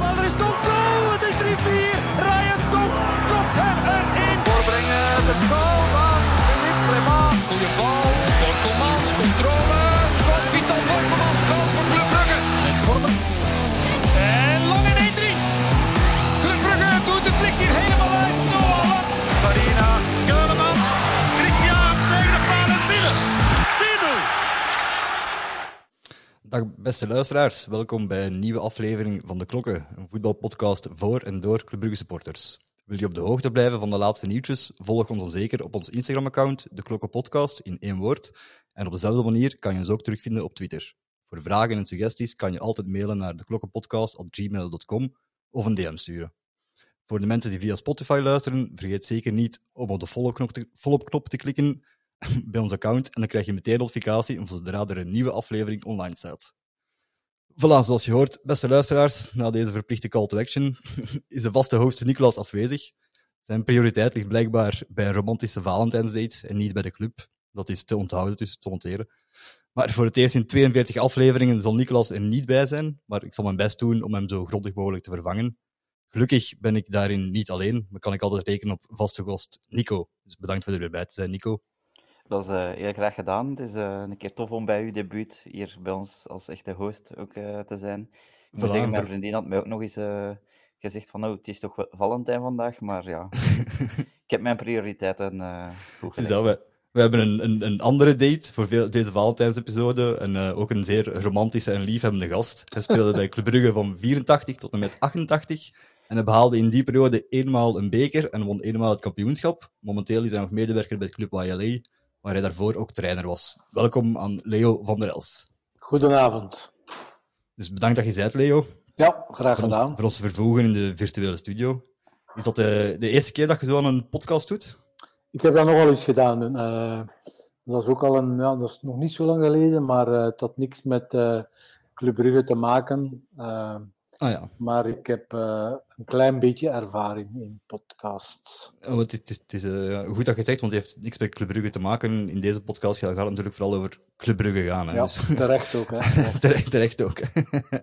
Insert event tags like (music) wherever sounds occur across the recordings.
Maar er Dag beste luisteraars, welkom bij een nieuwe aflevering van De Klokken, een voetbalpodcast voor en door Club Brugge supporters. Wil je op de hoogte blijven van de laatste nieuwtjes? Volg ons dan zeker op ons Instagram-account, De Klokken Podcast, in één woord. En op dezelfde manier kan je ons ook terugvinden op Twitter. Voor vragen en suggesties kan je altijd mailen naar deklokkenpodcast.gmail.com of een DM sturen. Voor de mensen die via Spotify luisteren, vergeet zeker niet om op de follow-knop te klikken (laughs) bij ons account en dan krijg je meteen notificatie zodra er een nieuwe aflevering online staat. Voilà, zoals je hoort, beste luisteraars, na deze verplichte call to action (laughs) is de vaste host Nicolas afwezig. Zijn prioriteit ligt blijkbaar bij een romantische Valentijnsdate en niet bij de club. Dat is te onthouden, dus te noteren. Maar voor het eerst in 42 afleveringen zal Nicolas er niet bij zijn, maar ik zal mijn best doen om hem zo grondig mogelijk te vervangen. Gelukkig ben ik daarin niet alleen, maar kan ik altijd rekenen op vaste gast Nico. Dus bedankt voor er weer bij te zijn, Nico. Dat is eh, heel graag gedaan. Het is eh, een keer tof om bij uw debuut hier bij ons als echte host ook eh, te zijn. Ik moet Voilà, zeggen, mijn vriendin had mij ook nog eens gezegd van, nou, het is toch Valentijn vandaag, maar ja, (laughs) ik heb mijn prioriteiten goed gelegd. we, we hebben een, een, een andere date voor veel, deze Valentijnsepisode. En ook een zeer romantische en liefhebbende gast. Hij speelde bij Club Brugge van 84 tot en met 88. En hij behaalde in die periode eenmaal een beker en won eenmaal het kampioenschap. Momenteel is hij nog medewerker bij Club YLA, waar hij daarvoor ook trainer was. Welkom aan Leo van der Els. Goedenavond. Dus bedankt dat je bent, Leo. Ja, graag Voor ons, gedaan. voor ons vervoegen in de virtuele studio. Is dat de, de eerste keer dat je zo aan een podcast doet? Ik heb dat nog wel eens gedaan. eh, dat is ook al een, ja, dat is nog niet zo lang geleden, maar eh, het had niks met eh Club Brugge te maken. Ah ja. maar ik heb eh, een klein beetje ervaring in podcasts. Ja, want het is, het is eh, goed dat je het zegt, want het heeft niks met Club Brugge te maken. In deze podcast gaat het natuurlijk vooral over Club Brugge gaan. Hè, Ja, dus, (laughs) terecht ook. Hè. (laughs) terecht, terecht ook.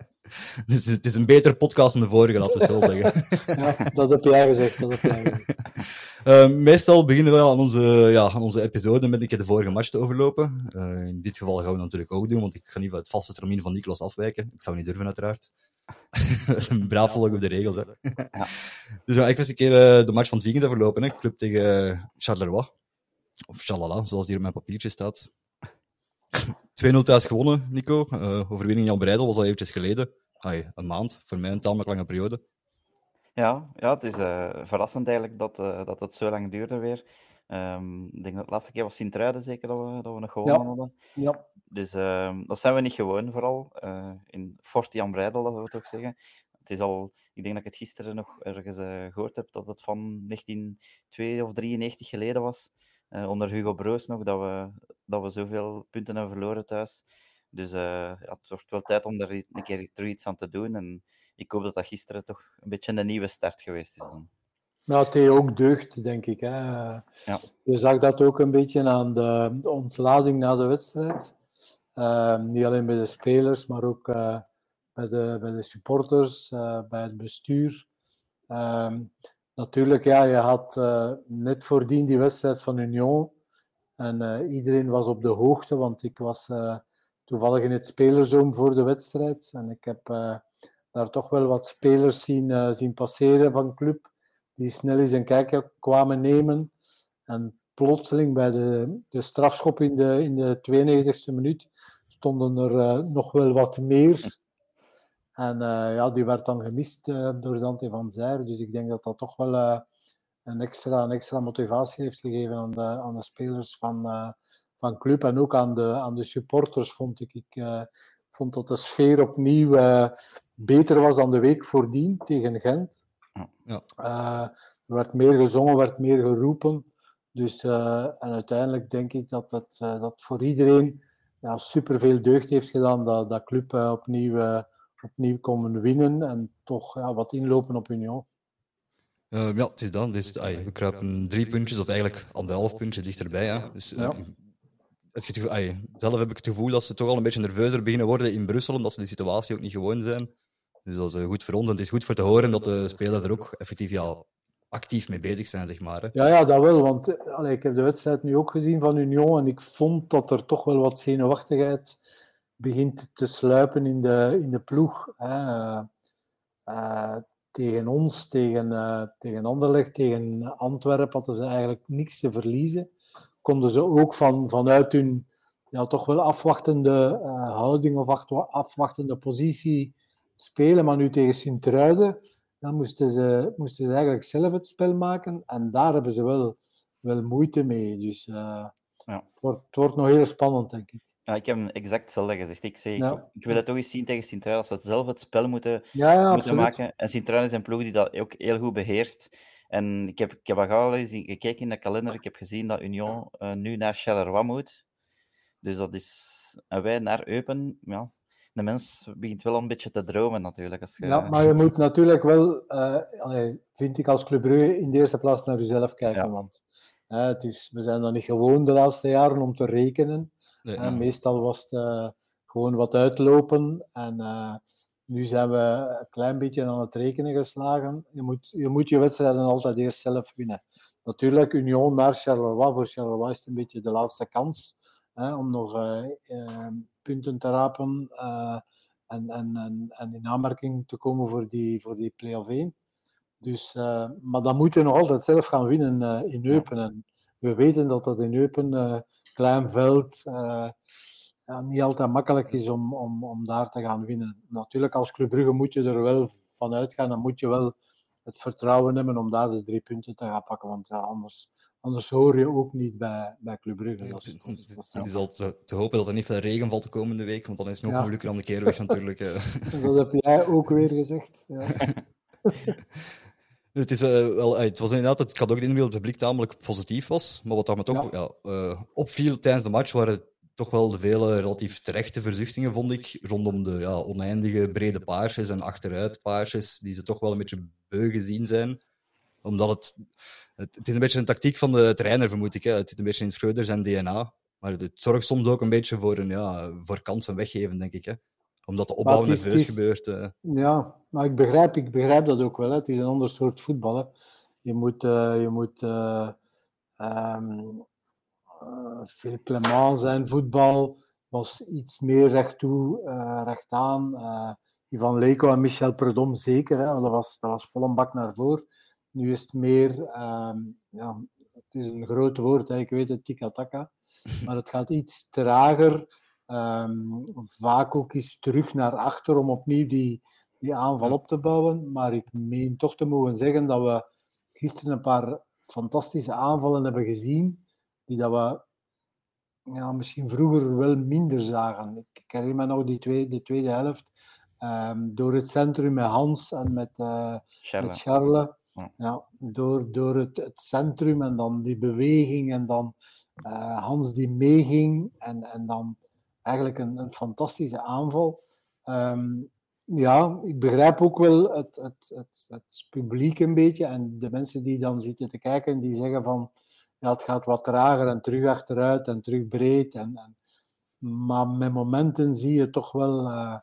(laughs) dus het is een betere podcast dan de vorige, laten we zo zeggen. Ja, dat heb jij gezegd. Dat heb jij gezegd. Eh, meestal beginnen we aan onze, ja, aan onze episode met een keer de vorige match te overlopen. In dit geval gaan we dat natuurlijk ook doen, want ik ga niet van het vaste termijn van Niklas afwijken. Ik zou niet durven, uiteraard. Een braaf volgen op de regels. Hè. Dus ja, ik was een keer eh, de match van het weekend te verlopen. Hè. Club tegen eh, Charleroi. Of Chalala, zoals die op mijn papiertje staat. 2-0 thuis gewonnen, Nico. Eh, overwinning Jan Breidel was al eventjes geleden. Ai, een maand, voor mij een tamelijk lange periode. Ja, ja, het is verrassend eigenlijk dat, dat het zo lang duurde weer. Ehm, ik denk dat de laatste keer was Sint-Truiden zeker dat we, dat we nog gewonnen Ja. hadden. Ja, Dus ehm, dat zijn we niet gewoon, vooral. eh, in Fort Jan Breidel, dat we toch zeggen. Het is al, ik denk dat ik het gisteren nog ergens eh, gehoord heb, dat het van 1992 of 93 geleden was. eh, onder Hugo Broos nog, dat we, dat we zoveel punten hebben verloren thuis. Dus ja, het wordt wel tijd om daar i- een keer terug iets aan te doen. En ik hoop dat dat gisteren toch een beetje een nieuwe start geweest is dan. Nou, het deed ook deugd, denk ik. Hè. Ja. Je zag dat ook een beetje aan de, de ontlading na de wedstrijd. Eh, niet alleen bij de spelers, maar ook eh, bij, de, bij de supporters, eh, bij het bestuur. Ehm, natuurlijk, ja, je had eh, net voordien die wedstrijd van Union. En iedereen was op de hoogte, want ik was toevallig in het spelerzoom voor de wedstrijd. En ik heb daar toch wel wat spelers zien, zien passeren van club die snel eens een kijkje kwamen nemen. En plotseling bij de, de strafschop in de, in de 92e minuut stonden er eh, nog wel wat meer. En eh, ja, die werd dan gemist eh, door Dante van Zijr. Dus ik denk dat dat toch wel een, extra, een extra motivatie heeft gegeven aan de, aan de spelers van, van club. En ook aan de, aan de supporters vond ik. Ik vond dat de sfeer opnieuw beter was dan de week voordien tegen Gent. Ja. Eh, er werd meer gezongen, werd meer geroepen. Dus, eh, en uiteindelijk denk ik dat dat, eh, dat voor iedereen ja, superveel deugd heeft gedaan dat, dat club opnieuw, opnieuw kon winnen en toch ja, wat inlopen op Union. Eh, ja, het is dan. Dus, ai, we kruipen drie puntjes, of eigenlijk anderhalf puntje dichterbij. Hè. Dus, Ja. het gevoel, ai, zelf heb ik het gevoel dat ze toch al een beetje nerveuzer beginnen worden in Brussel, omdat ze die situatie ook niet gewoon zijn. Dus dat is eh, goed voor ons. Het is goed voor te horen dat de spelers er ook effectief ja, actief mee bezig zijn, zeg maar. Hè. Ja, ja, dat wel. Want eh, allee, ik heb de wedstrijd nu ook gezien van Union en ik vond dat er toch wel wat zenuwachtigheid begint te sluipen in de, in de ploeg. Hè. Eh, tegen ons, tegen, eh, tegen Anderlecht, tegen Antwerpen hadden ze eigenlijk niks te verliezen. Konden ze ook van, vanuit hun ja, toch wel afwachtende houding of afwachtende positie spelen. Maar nu tegen Sint-Truiden, dan moesten ze, moesten ze eigenlijk zelf het spel maken. En daar hebben ze wel, wel moeite mee. Dus eh, Ja. het, wordt, het wordt nog heel spannend, denk ik. Ja, ik heb hem exact hetzelfde gezegd. Ik, zei, ik- Ja. ik, wil het toch eens zien tegen Sint-Truiden, als ze zelf het spel moeten, Ja, ja moeten maken. En Sint-Truiden is een ploeg die dat ook heel goed beheerst. En ik heb, ik heb al eens gekeken in de kalender. Ik heb gezien dat Union eh, nu naar Charleroi moet. Dus dat is... En wij naar Eupen. Ja, de mens begint wel een beetje te dromen natuurlijk. Als je, Ja, maar je moet natuurlijk wel, eh, vind ik als Club Brugge, in de eerste plaats naar jezelf kijken. Ja. Want het is, we zijn dan niet gewoon de laatste jaren om te rekenen. Nee, ja. meestal was het eh, gewoon wat uitlopen. En eh, nu zijn we een klein beetje aan het rekenen geslagen. Je moet je, moet je wedstrijden altijd eerst zelf winnen. Natuurlijk, Union naar Charleroi. Voor Charleroi is het een beetje de laatste kans hè, om nog eh, eh, punten te rapen eh, en, en, en, en in aanmerking te komen voor die, voor die play-off 1. Dus, eh, maar dan moeten we nog altijd zelf gaan winnen in Eupen. En we weten dat dat in Eupen, klein veld, ja, niet altijd makkelijk is om, om, om daar te gaan winnen. Natuurlijk, als Club Brugge moet je er wel van uitgaan. Dan moet je wel het vertrouwen hebben om daar de drie punten te gaan pakken. Want ja, anders, anders hoor je ook niet bij, bij Club Brugge. Dat is, dat is, dat is Het is al te, te hopen dat er niet veel regen valt de komende week, want dan is het nog Ja. moeilijker aan de keerweg natuurlijk. eh. (laughs) Dat heb jij ook weer gezegd. Ja. (laughs) Het, is, eh, wel, eh, het was inderdaad, het had ook de indruk dat het publiek tamelijk positief was. Maar wat dat me toch Ja. ja. opviel tijdens de match waren toch wel de vele relatief terechte verzuchtingen, vond ik. Rondom de ja, oneindige brede paarsjes en achteruit paarsjes, die ze toch wel een beetje beu gezien zijn. Omdat het, het, het is een beetje een tactiek van de trainer, vermoed ik. Hè. Het zit een beetje in Schreuder zijn DNA. Maar het zorgt soms ook een beetje voor, een, ja, voor kansen weggeven, denk ik. Hè. Omdat de opbouw is- nerveus is- gebeurt. eh. Ja, maar ik begrijp, ik begrijp dat ook wel. Hè. Het is een ander soort voetbal. Hè. Je moet, eh, je moet Philippe Clement zijn voetbal was iets meer recht toe, eh recht aan. Ivan Leko en Michel Predom zeker. Hè. Dat, was, dat was vol een bak naar voren. Nu is het meer, ehm, ja, het is een groot woord, hè. ik weet het, tiki-taka. (laughs) Maar het gaat iets trager. Ehm, vaak ook eens terug naar achter om opnieuw die, die aanval op te bouwen. Maar ik meen toch te mogen zeggen dat we gisteren een paar fantastische aanvallen hebben gezien, die dat we ja, misschien vroeger wel minder zagen. Ik ik herinner me nog die tweede, de tweede helft, ehm, door het centrum met Hans en met, Charles. met Charles. Ja. Door door het, het centrum en dan die beweging en dan eh, Hans die meeging en, en dan eigenlijk een, een fantastische aanval. Ehm, ja, ik begrijp ook wel het, het, het, het publiek een beetje en de mensen die dan zitten te kijken, die zeggen van ja, het gaat wat trager en terug achteruit en terug breed. En, en, maar met momenten zie je toch wel eh,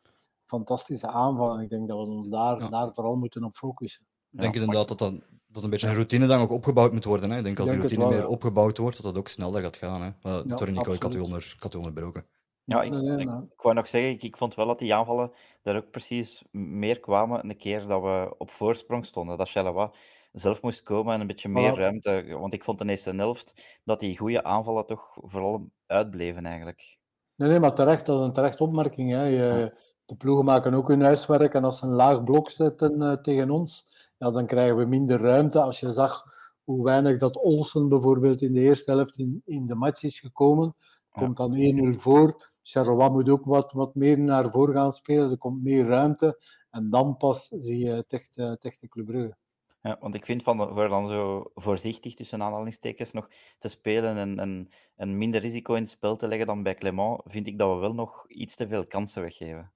fantastische aanvallen. Ik denk dat we ons daar, Ja. daar vooral moeten op focussen. Ik denk Ja, inderdaad dat, dat, dat een beetje een routine dan ook opgebouwd moet worden. Hè. Ik denk als die routine wel, meer ja. opgebouwd wordt, dat dat ook sneller gaat gaan. Hè. Maar, Ja, sorry Nico, ik had u, onder, ik had u onderbroken. Ja, ik, Nee, nee, ik, nee. ik wou nog zeggen, ik, ik vond wel dat die aanvallen daar ook precies meer kwamen een keer dat we op voorsprong stonden. Dat Charleroi zelf moest komen en een beetje meer ruimte. Want ik vond in de eerste helft dat die goede aanvallen toch vooral uitbleven eigenlijk. Nee, nee, maar terecht, dat is een terecht opmerking. Hè. Je, de ploegen maken ook hun huiswerk en als ze een laag blok zetten eh, tegen ons, ja, dan krijgen we minder ruimte. Als je zag hoe weinig dat Olsen bijvoorbeeld in de eerste helft in, in de match is gekomen, komt dan 1-0 voor. Charleroi moet ook wat, wat meer naar voren gaan spelen, er komt meer ruimte en dan pas zie je het echte, het echte Club Brugge. Ja, want ik vind van voor dan zo voorzichtig tussen aanhalingstekens nog te spelen en, en, en minder risico in het spel te leggen dan bij Clement, vind ik dat we wel nog iets te veel kansen weggeven.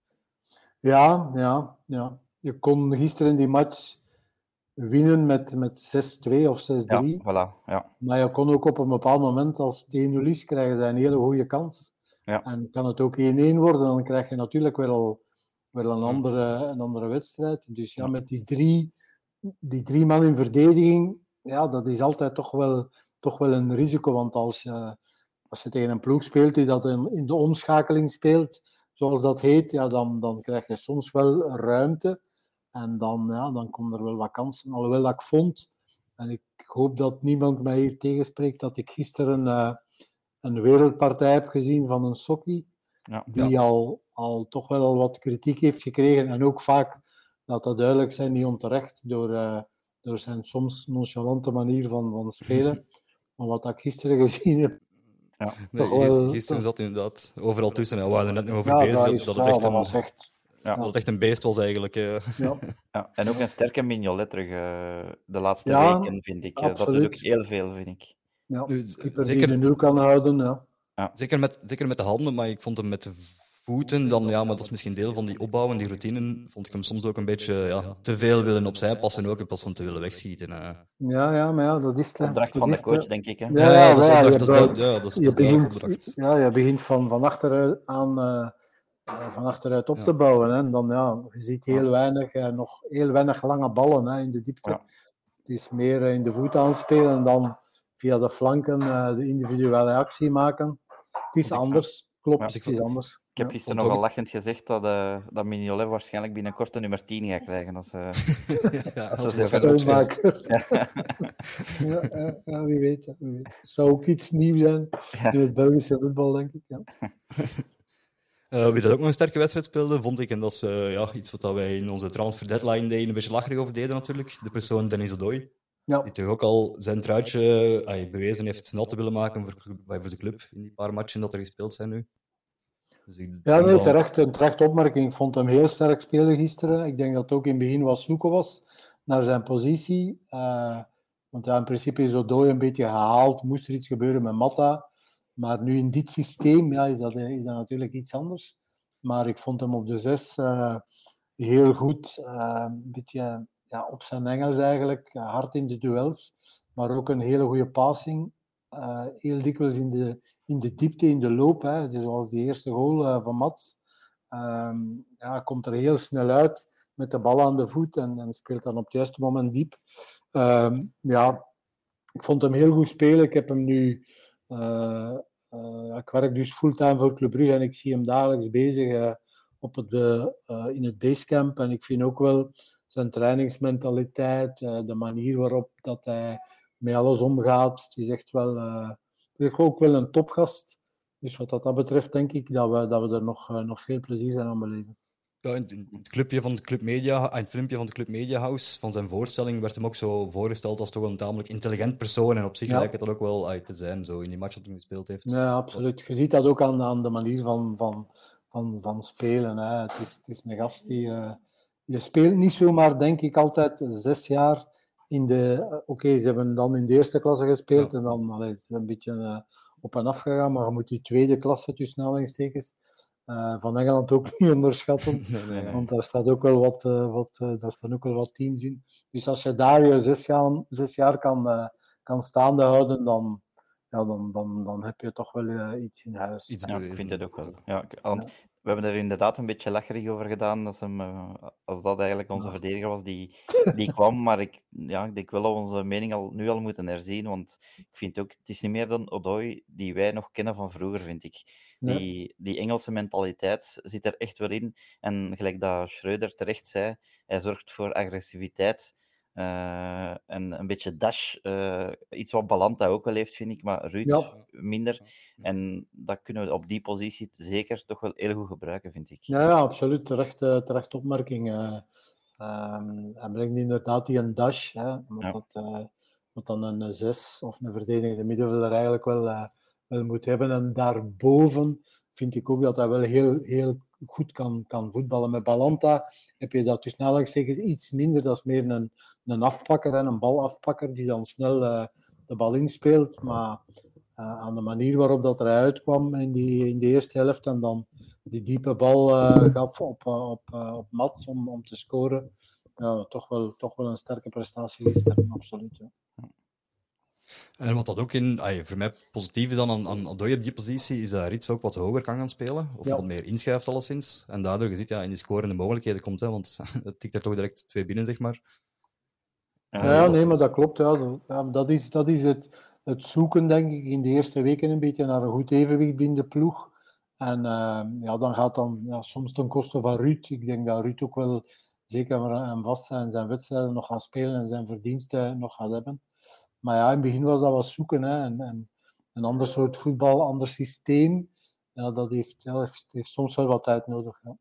Ja, ja, ja. Je kon gisteren die match winnen met, met 6-2 of 6-3. Ja, voilà. Ja, Maar je kon ook op een bepaald moment, als het 1-0 is, krijgen ze een hele goede kans. Ja. En kan het ook 1-1 worden, dan krijg je natuurlijk wel wel een andere, een andere wedstrijd. Dus ja, met die drie, die drie man in verdediging, ja, dat is altijd toch wel, toch wel een risico. Want als je, als je tegen een ploeg speelt die dat in, in de omschakeling speelt, zoals dat heet, ja, dan, dan krijg je soms wel ruimte. En dan, ja, dan komen er wel wat kansen. Alhoewel dat ik vond, en ik hoop dat niemand mij hier tegenspreekt, dat ik gisteren uh, een wereldpartij heb gezien van een Sokkie, Ja. die Al, al toch wel al wat kritiek heeft gekregen. En ook vaak, dat dat duidelijk zijn, niet onterecht, door, uh, door zijn soms nonchalante manier van, van spelen. (laughs) Maar wat ik gisteren gezien heb, Ja. Nee, gisteren zat inderdaad overal tussen. En we waren er net nog over ja, bezig dat, dat, is, dat, ja, het echt dat was een, echt... Ja. dat het echt een beest was eigenlijk. eh. Ja. (laughs) Ja, en ook een sterke Mignolet terug eh, de laatste Ja, weken, vind ik. Eh, Dat doet ook heel veel, vind ik. Ja, Nu, zeker- die de nul kan houden, ja. Zeker met, zeker met de handen, maar ik vond hem met de voeten dan, ja, maar dat is misschien deel van die opbouw en die routine, vond ik hem soms ook een beetje ja, te veel willen opzij passen ook in plaats van te willen wegschieten. eh. Ja, ja, maar ja, dat is het. hè. Opdracht van de coach, denk ik. Hè? Ja, ja, dat is ja, dat is ja, dat is je dat begint, opdracht. ja, je begint van, van, achteruit aan, eh, eh, van achteruit op Ja. te bouwen. Hè. En dan, ja, je ziet heel weinig, eh, nog heel weinig lange ballen hè, in de diepte. Ja. Het is meer eh, in de voet aanspelen en dan via de flanken eh, de individuele actie maken. Het is anders, klopt, Ja. het is anders. Ik heb gisteren nogal lachend gezegd dat, eh dat Mignolet waarschijnlijk binnenkort de nummer 10 gaat krijgen. (laughs) Als, eh, (laughs) Ja, Als als ze verder ja, ja, ja, wie weet. hè, wie weet. Het zou ook iets nieuws zijn in het Belgische voetbal, denk ik. Ja. (laughs) Eh, wie dat ook nog een sterke wedstrijd speelde, vond ik, en dat is eh, ja, iets wat wij in onze transfer deadline day een beetje lacherig over deden natuurlijk, de persoon Dennis Odoi. Ja. Die toch ook al zijn truitje eh, bewezen heeft nat te willen maken voor, voor de club in die paar matchen dat er gespeeld zijn nu. Dus ik Ja, nee, terecht, een terecht opmerking. Ik vond hem heel sterk spelen gisteren. Ik denk dat het ook in het begin wat zoeken was naar zijn positie. Want ja, in principe is Odoi een beetje gehaald. Moest er iets gebeuren met Matta. Maar nu in dit systeem ja, is, dat, is dat natuurlijk iets anders. Maar ik vond hem op de zes eh, heel goed. eh, een beetje ja, op zijn Engels eigenlijk. eh, hard in de duels. Maar ook een hele goede passing. Eh, heel dikwijls in de, in de diepte, in de loop. Hè. Dus zoals die eerste goal eh, van Mats. Ehm, ja, komt er heel snel uit met de bal aan de voet en, en speelt dan op het juiste moment diep. Ehm, ja, ik vond hem heel goed spelen. Ik heb hem nu... eh, eh, ik werk dus fulltime voor Club Brugge en ik zie hem dagelijks bezig eh, op het, eh, in het basecamp. En ik vind ook wel zijn trainingsmentaliteit, de manier waarop dat hij met alles omgaat. Het is echt wel, is ook wel een topgast. Dus wat dat, betreft denk ik dat we, dat we er nog, nog veel plezier aan beleven. Ja, in, het, clubje van de Club Media, in het filmpje van de Club Media House, van zijn voorstelling, werd hem ook zo voorgesteld als toch een tamelijk intelligent persoon. En op zich Ja. lijkt het dat ook wel uit te zijn, zo in die match dat hij gespeeld heeft. Ja, absoluut. Je ziet dat ook aan, aan de manier van, van, van, van spelen. Hè. Het, is, het is een gast die... eh, je speelt niet zomaar, denk ik, altijd zes jaar in de... eh, Oké, ze hebben dan in de eerste klasse gespeeld en dan allee, het is een beetje eh, op en af gegaan, maar je moet die tweede klasse, tussen aanhalingstekens, eh, van Engeland ook (laughs) niet onderschatten. (laughs) Nee, nee, nee. Want daar, staat ook wel wat, eh, wat, eh, daar staan ook wel wat teams in. Dus als je daar je zes, gaan, zes jaar kan, eh, kan staande houden, dan, ja, dan, dan, dan heb je toch wel iets in huis. Iets Ja, ik vind het ook wel. Ja, want we hebben er inderdaad een beetje lacherig over gedaan als, hem, eh, als dat eigenlijk onze verdediger was die, (laughs) die kwam. Maar ik, ja, ik denk wel dat we onze mening al, nu al moeten herzien. Want ik vind ook, het is niet meer dan Odoi die wij nog kennen van vroeger, vind ik. Ja. Die, die Engelse mentaliteit zit er echt wel in. En gelijk dat Schreuder terecht zei, hij zorgt voor agressiviteit. Eh, en een beetje dash. eh, iets wat Balanta ook wel heeft, vind ik. Maar Ruud Ja. minder. En dat kunnen we op die positie zeker toch wel heel goed gebruiken, vind ik. Ja, ja, absoluut. Terecht, eh, terecht opmerking. eh. Ehm, hij brengt inderdaad die een dash. Hè, Ja. dat, eh, wat dan een 6 of een verdedigende middenvelder eigenlijk wel, wel moet hebben. En daarboven vind ik ook dat hij wel heel, heel goed kan, kan voetballen. Met Balanta heb je dat dus aanhalingstekens iets minder. Dat is meer een, een afpakker en een balafpakker die dan snel eh, de bal inspeelt. Maar eh, aan de manier waarop dat eruit uitkwam in, die, in de eerste helft en dan die diepe bal eh, gaf op, op, op Mats om, om te scoren. Ja, toch, wel, toch wel een sterke prestatie gisteren, absoluut. En wat dat ook in, ay, voor mij positief is dan aan, aan op die positie, is dat Rits ook wat hoger kan gaan spelen. Of Ja. wat meer inschuift alleszins. En daardoor je ziet, ja, in die scorende mogelijkheden komt, hè, want (laughs) het tikt er toch direct twee binnen, zeg maar. Ja, Ja, dat- nee, maar dat klopt. Ja. Dat, is, dat is het, het zoeken, denk ik, in de eerste weken een beetje naar een goed evenwicht binnen de ploeg. En eh, ja, dan gaat dan ja, soms ten koste van Ruud. Ik denk dat Ruud ook wel, zeker maar aan vast zijn, zijn wedstrijden nog gaat spelen en zijn verdiensten nog gaat hebben. Maar ja, in het begin was dat wat zoeken. Hè. En, en een ander soort voetbal, ander systeem. Ja, dat heeft, ja, heeft, heeft soms wel wat tijd nodig. Ja.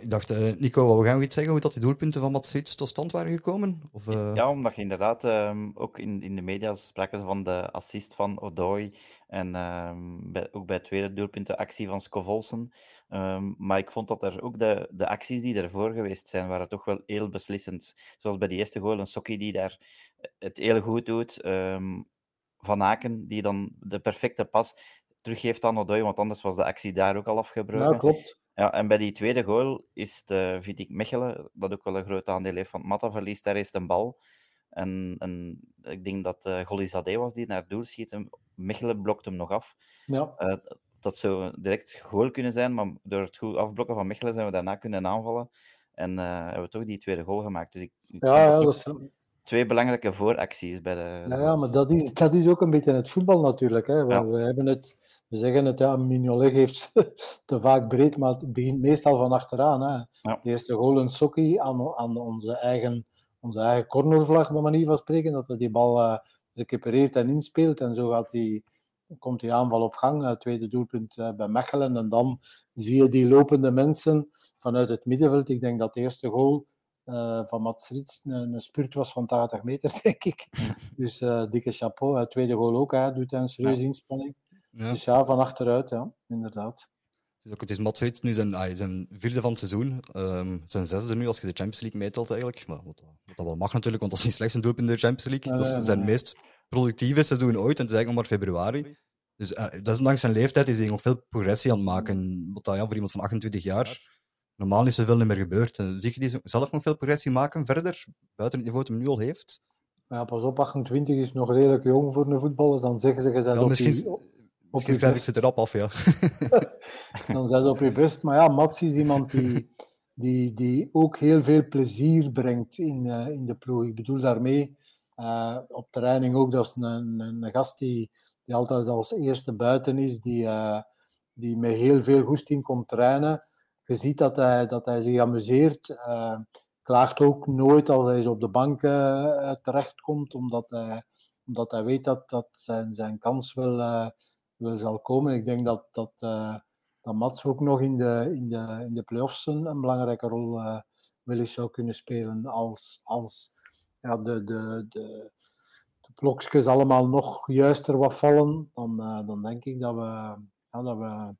Ik dacht, eh, Nico, wat gaan we iets zeggen hoe dat die doelpunten van Mats Rits tot stand waren gekomen? Of, eh, Ja, omdat je inderdaad ehm, ook in, in de media spraken ze van de assist van Odoi en ehm, bij, ook bij het tweede doelpunt de actie van Scovolsen. Ehm, maar ik vond dat er ook de, de acties die ervoor geweest zijn, waren toch wel heel beslissend. Zoals bij die eerste goal, een Sokkie die daar het heel goed doet. ehm, van Aken, die dan de perfecte pas teruggeeft aan Odoi, want anders was de actie daar ook al afgebroken. ja, klopt. Ja, en bij die tweede goal is het, eh, ik, Mechelen, dat ook wel een groot aandeel heeft, want Matta verliest daar eerst een bal. En, en ik denk dat uh, Golizadeh was die naar het doel schiet. En Mechelen blokt hem nog af. Ja. Uh, dat zou direct goal kunnen zijn, maar door het goed afblokken van Mechelen zijn we daarna kunnen aanvallen. En uh, hebben we toch die tweede goal gemaakt. Dus ik, ik ja, ja, dat is... Twee belangrijke vooracties bij de. Ja, ja maar dat is, dat is ook een beetje het voetbal natuurlijk. Hè. Ja. we hebben het we zeggen het, ja, Mignolet geeft (laughs) te vaak breed, maar het begint meestal van achteraan. Hè. Ja. De eerste goal een sokkie aan, aan onze, eigen, onze eigen cornervlag, bij manier van spreken, dat hij die bal uh, recupereert en inspeelt. En zo gaat die, komt die aanval op gang. Het tweede doelpunt uh, bij Mechelen. En dan zie je die lopende mensen vanuit het middenveld. Ik denk dat de eerste goal uh, van Mats Rits een, een spurt was van 80 meter, (laughs) denk ik. Dus dikke chapeau. Het tweede goal ook, hè, doet hij een serieuze inspanning. Ja. Dus ja, van achteruit, ja, inderdaad. Het is, ook, het is Mats nu zijn, ah, zijn vierde van het seizoen. Um, zijn zesde nu, als je de Champions League meetelt eigenlijk. Maar wat, wat dat wel mag natuurlijk, want dat is niet slechts een doelpunt in de Champions League. Ja, dat is zijn meest productieve seizoen ooit, en het is eigenlijk nog maar februari. Dus uh, desondanks zijn leeftijd is hij nog veel progressie aan het maken. Wat dat, ja, voor iemand van 28 jaar normaal is er veel niet meer gebeurd. En zie je die zelf nog veel progressie maken verder, buiten het niveau dat hij nu al heeft? Ja, pas op, 28 is nog redelijk jong voor een voetballer. Dan zeggen ze, je ja, misschien, die, op schrijf ik ze erop af, ja. (laughs) dan zijn ze op je best. Maar ja, Mats is iemand die, die, die ook heel veel plezier brengt in, uh, in de ploeg. Ik bedoel daarmee, uh, op training ook, dat is een, een, een gast die, die altijd als eerste buiten is, die, uh, die met heel veel goesting komt trainen je ziet dat hij, dat hij zich amuseert. Klaagt ook nooit als hij op de bank terechtkomt, omdat hij, omdat hij weet dat, dat zijn, zijn kans wel, wel zal komen. Ik denk dat, dat, dat Mats ook nog in de, in de, in de play-offs een, belangrijke rol wel eens zou kunnen spelen als, als ja, de, de, de, de blokjes allemaal nog juister wat vallen. Dan, dan denk ik dat we, ja, dat we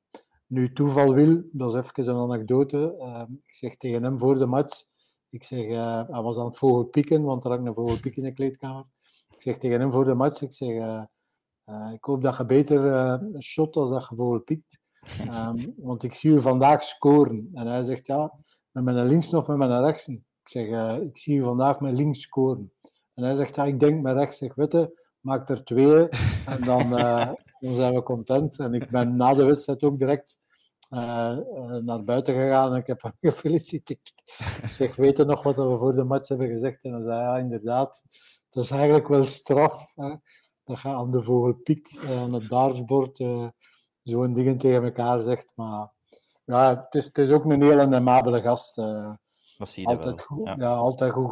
nu, toeval wil, dat is even een anekdote. Uh, ik zeg tegen hem voor de match, ik zeg, hij was aan het vogelpieken, want er hangt een vogelpiek in de kleedkamer. Ik zeg tegen hem voor de match, ik zeg, ik hoop dat je beter shot als dat je vogelpiekt. Um, (laughs) want ik zie u vandaag scoren. En hij zegt, ja, met mijn links of met mijn rechts. Ik zeg, ik zie u vandaag met links scoren. En hij zegt, ja, ik denk met rechts. Weet het, maak er twee (laughs) en dan, dan zijn we content. En ik ben na de wedstrijd ook direct uh, naar buiten gegaan en ik heb hem (laughs) gefeliciteerd. Ik zeg, weet je nog wat we voor de match hebben gezegd? En hij zei, ja, inderdaad, dat is eigenlijk wel straf. Hè? Dat je aan de vogelpiek, uh, aan het daarsbord, zo'n dingen tegen elkaar zegt. Maar ja, het is, het is ook een hele amabele gast. dat zie je altijd, wel. Goed, ja. ja. altijd goed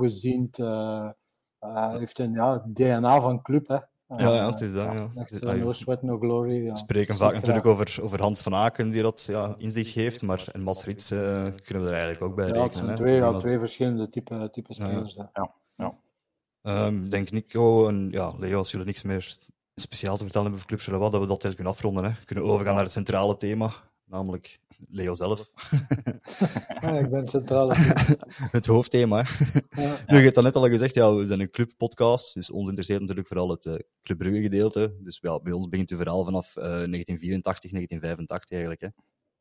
heeft een ja, DNA van club, hè. Ja, ja, het is dat. Ja. Echt, uh, no sweat, no glory. Ja. We spreken vaak natuurlijk over, over Hans van Aken, die dat ja, in zich heeft, maar en Mats Rits uh, kunnen we er eigenlijk ook bij ja, rekenen. Het zijn hè. twee, ja, twee verschillende type, type spelers. Ja, ja. Ehm, denk Nico en ja, Leo, als jullie niks meer speciaal te vertellen hebben over Club Charleroi, dat we dat eigenlijk kunnen afronden. Hè. Kunnen overgaan naar het centrale thema, namelijk Leo zelf. (laughs) Ja, ik ben centrale. (laughs) het hoofdthema. hè. Ja. Nu, je hebt dat net al gezegd, ja, we zijn een clubpodcast, dus ons interesseert natuurlijk vooral het eh Club Brugge gedeelte. Dus ja, bij ons begint uw verhaal vanaf eh, 1984, 1985 eigenlijk. Hè.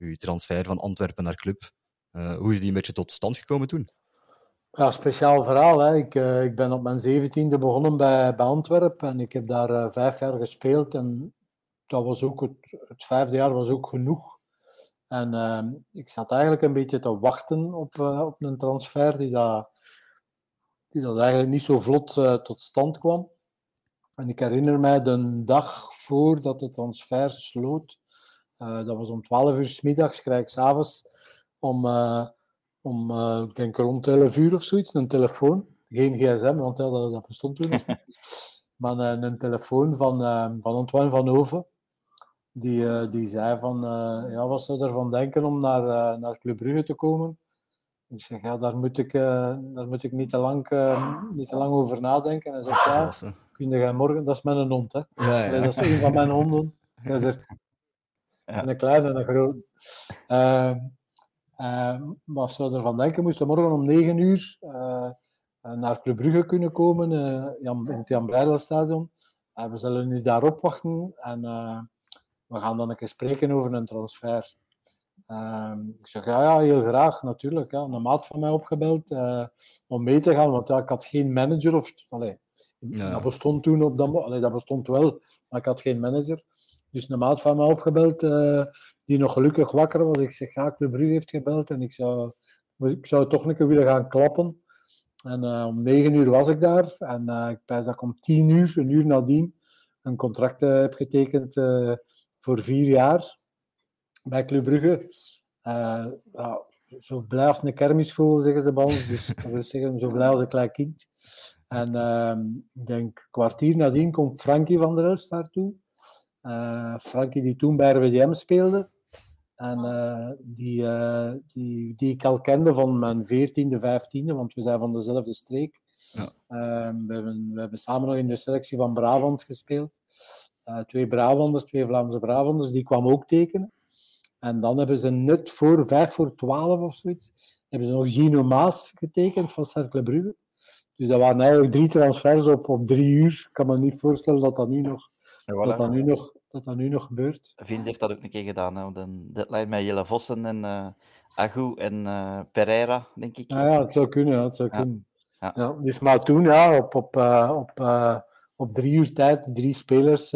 Uw transfer van Antwerpen naar Club. Eh, hoe is die een beetje tot stand gekomen toen? Ja, speciaal verhaal. Hè. Ik, uh, ik ben op mijn zeventiende begonnen bij, bij Antwerpen en ik heb daar uh, vijf jaar gespeeld. En dat was ook het, het vijfde jaar was ook genoeg. En uh, ik zat eigenlijk een beetje te wachten op, op een transfer die dat, die dat eigenlijk niet zo vlot tot stand kwam. En ik herinner mij de dag voordat de transfer sloot, dat was om 12 uur s middags, krijg ik s'avonds om om, uh, ik denk rond 11 uur of zoiets, een telefoon. Geen gsm, want ja, dat, dat bestond toen nog (laughs) Maar uh, een telefoon van, uh, van Antoine van Hoven. Die, die zei van, ja, wat zou ervan denken om naar, naar Club Brugge te komen? Ik zeg, ja, daar moet ik, daar moet ik niet, te lang, niet te lang over nadenken. En hij zegt, ja, kun je morgen... Dat is mijn hond, hè. Ja, ja. Dat is een van mijn honden. (laughs) Hij zegt, ja. Een kleine en een grote. Wat zou je ervan denken? Moesten morgen om 9 uur uh, naar Club Brugge kunnen komen in het Jan Breidelstadion. we zullen nu daar opwachten en we gaan dan een keer spreken over een transfer. Ehm, ik zeg ja, ja, heel graag, natuurlijk. Ja. Een maat van mij opgebeld om mee te gaan, want ja, ik had geen manager. Of, allee, ja. Dat bestond toen op dat allee, dat bestond wel, maar ik had geen manager. Dus een maat van mij opgebeld die nog gelukkig wakker was. Ik zeg, ja, de Brugge heeft gebeld en ik zou, ik zou toch een keer willen gaan klappen. En uh, om negen uur was ik daar en uh, ik pijs dat ik om tien uur, een uur nadien, een contract uh, heb getekend voor vier jaar bij Club Brugge. Zo blij als een kermisvogel, zeggen ze bij ons. Dus (laughs) dat zeggen, zo blij als een klein kind. En ehm, ik denk, kwartier nadien komt Frankie van der Elst daartoe. Frankie die toen bij RWDM speelde. En uh, die, uh, die, die ik al kende van mijn 14e, 15e, want we zijn van dezelfde streek. Ja. Uh, we, hebben, we hebben samen nog in de selectie van Brabant gespeeld. Eh, twee Brabanders, twee Vlaamse Brabanders, die kwamen ook tekenen. En dan hebben ze net voor 5 voor 12 of zoiets, hebben ze nog Gino Maas getekend van Cercle Brugge. Dus dat waren eigenlijk drie transfers op, op drie uur. Ik kan me niet voorstellen dat dat nu nog, ja, voilà. dat dat nu nog dat dat nu nog gebeurt. Vince heeft dat ook een keer gedaan. Hè? De deadline met Jelle Vossen en uh, Agu en uh, Pereira, denk ik. Ja, ja, het zou kunnen. Ja, het zou ja. kunnen. Ja. ja. dus maar toen, ja, op, op, uh, op, op drie uur tijd, drie spelers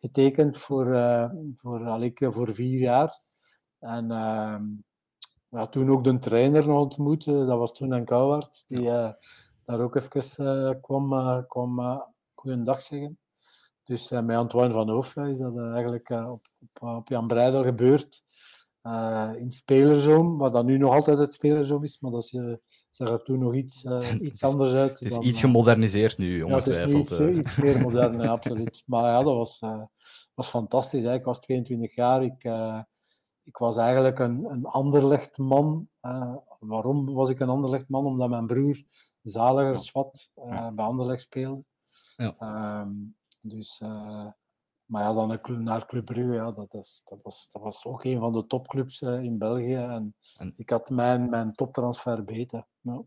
getekend voor, voor, allee, voor vier jaar. En ehm, ja, toen ook de trainer nog ontmoet, dat was toen een Kouwaard, die daar ook even kwam, kwam goeiedag zeggen. Dus uh, met Antoine van Hoof is dat uh, eigenlijk uh, op, op, op, Jan Breidel gebeurd. in Spelerzoom, wat dat nu nog altijd het Spelerzoom is, maar dat zag er toen nog iets, (laughs) iets anders uit. Het is dan, iets gemoderniseerd nu, ongetwijfeld. Ja, het is iets, iets, meer (laughs) modern, absoluut. Maar ja, dat was, was fantastisch. Hè. Ik was 22 jaar, ik, ik was eigenlijk een, een Anderlecht-man. waarom was ik een Anderlecht-man? Omdat mijn broer Zaliger Swat bij Anderlecht speelde. Ja. Um, dus, uh, maar ja, dan naar Club Brugge, ja, dat, is, dat, was, dat was ook een van de topclubs uh, in België. En, en, ik had mijn, mijn toptransfer beter. Ja.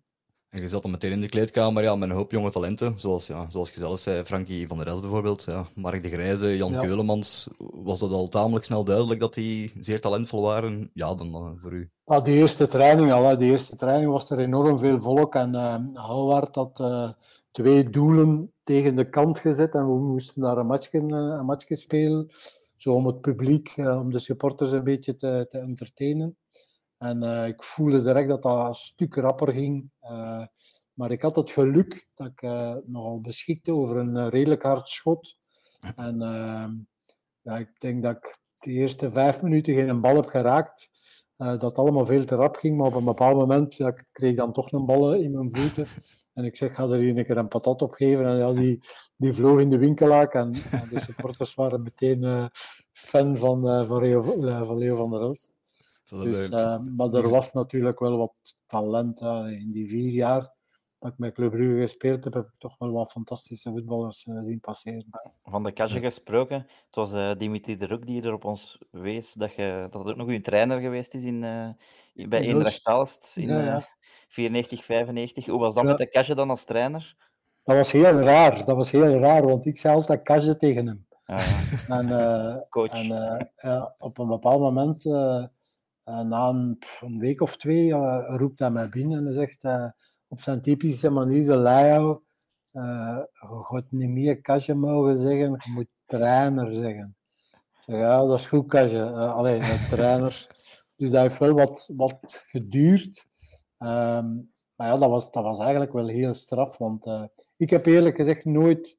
En je zat dan meteen in de kleedkamer ja, met een hoop jonge talenten, zoals, ja, zoals je zelf zei, Frankie van der Elst bijvoorbeeld, ja, Mark de Grijze, Jan ja. Keulemans. Was dat al tamelijk snel duidelijk dat die zeer talentvol waren? Ja, dan uh, voor u. Ja, de eerste training al, hè. de eerste training was er enorm veel volk en uh, Howard had twee doelen tegen de kant gezet en we moesten daar een matchje, eh, een matchje spelen. Zo om het publiek, eh, om de supporters een beetje te, te entertainen. En uh, ik voelde direct dat dat een stuk rapper ging. Maar ik had het geluk dat ik nogal beschikte over een redelijk hard schot. En ja, ik denk dat ik de eerste vijf minuten geen bal heb geraakt. dat allemaal veel te rap ging, maar op een bepaald moment ik kreeg ik dan toch een bal in mijn voeten. En ik zeg, ga er hier een keer een patat op geven. En ja, die, die vloog in de winkelaak. En, en de supporters waren meteen uh, fan van, uh, van, Leo, uh, van Leo van der Elst. Dus, maar er was natuurlijk wel wat talent. in die vier jaar dat ik met Club Brugge gespeeld heb, heb ik toch wel wat fantastische voetballers zien passeren. Van de Kasje gesproken, het was Dimitri de Roek die er op ons wees dat, je, dat het ook nog uw trainer geweest is in, bij Eendracht Aalst. In, ja, ja. 94, 95. Hoe was dat ja. met de Kasje dan als trainer? Dat was heel raar. Dat was heel raar, want ik zei altijd Kasje tegen hem. Ja. (laughs) En, Coach. En, ja, op een bepaald moment, na een, pff, een, week of twee, roept hij mij binnen en zegt op zijn typische manier, zo Leo, uh, je gaat niet meer kastje mogen zeggen, je moet trainer zeggen. Zeg, ja, dat is goed kastje. Uh, alleen, de (laughs) trainer. Dus dat heeft wel wat, wat geduurd. Um, maar ja, dat was, dat was eigenlijk wel heel straf, want uh, ik heb eerlijk gezegd nooit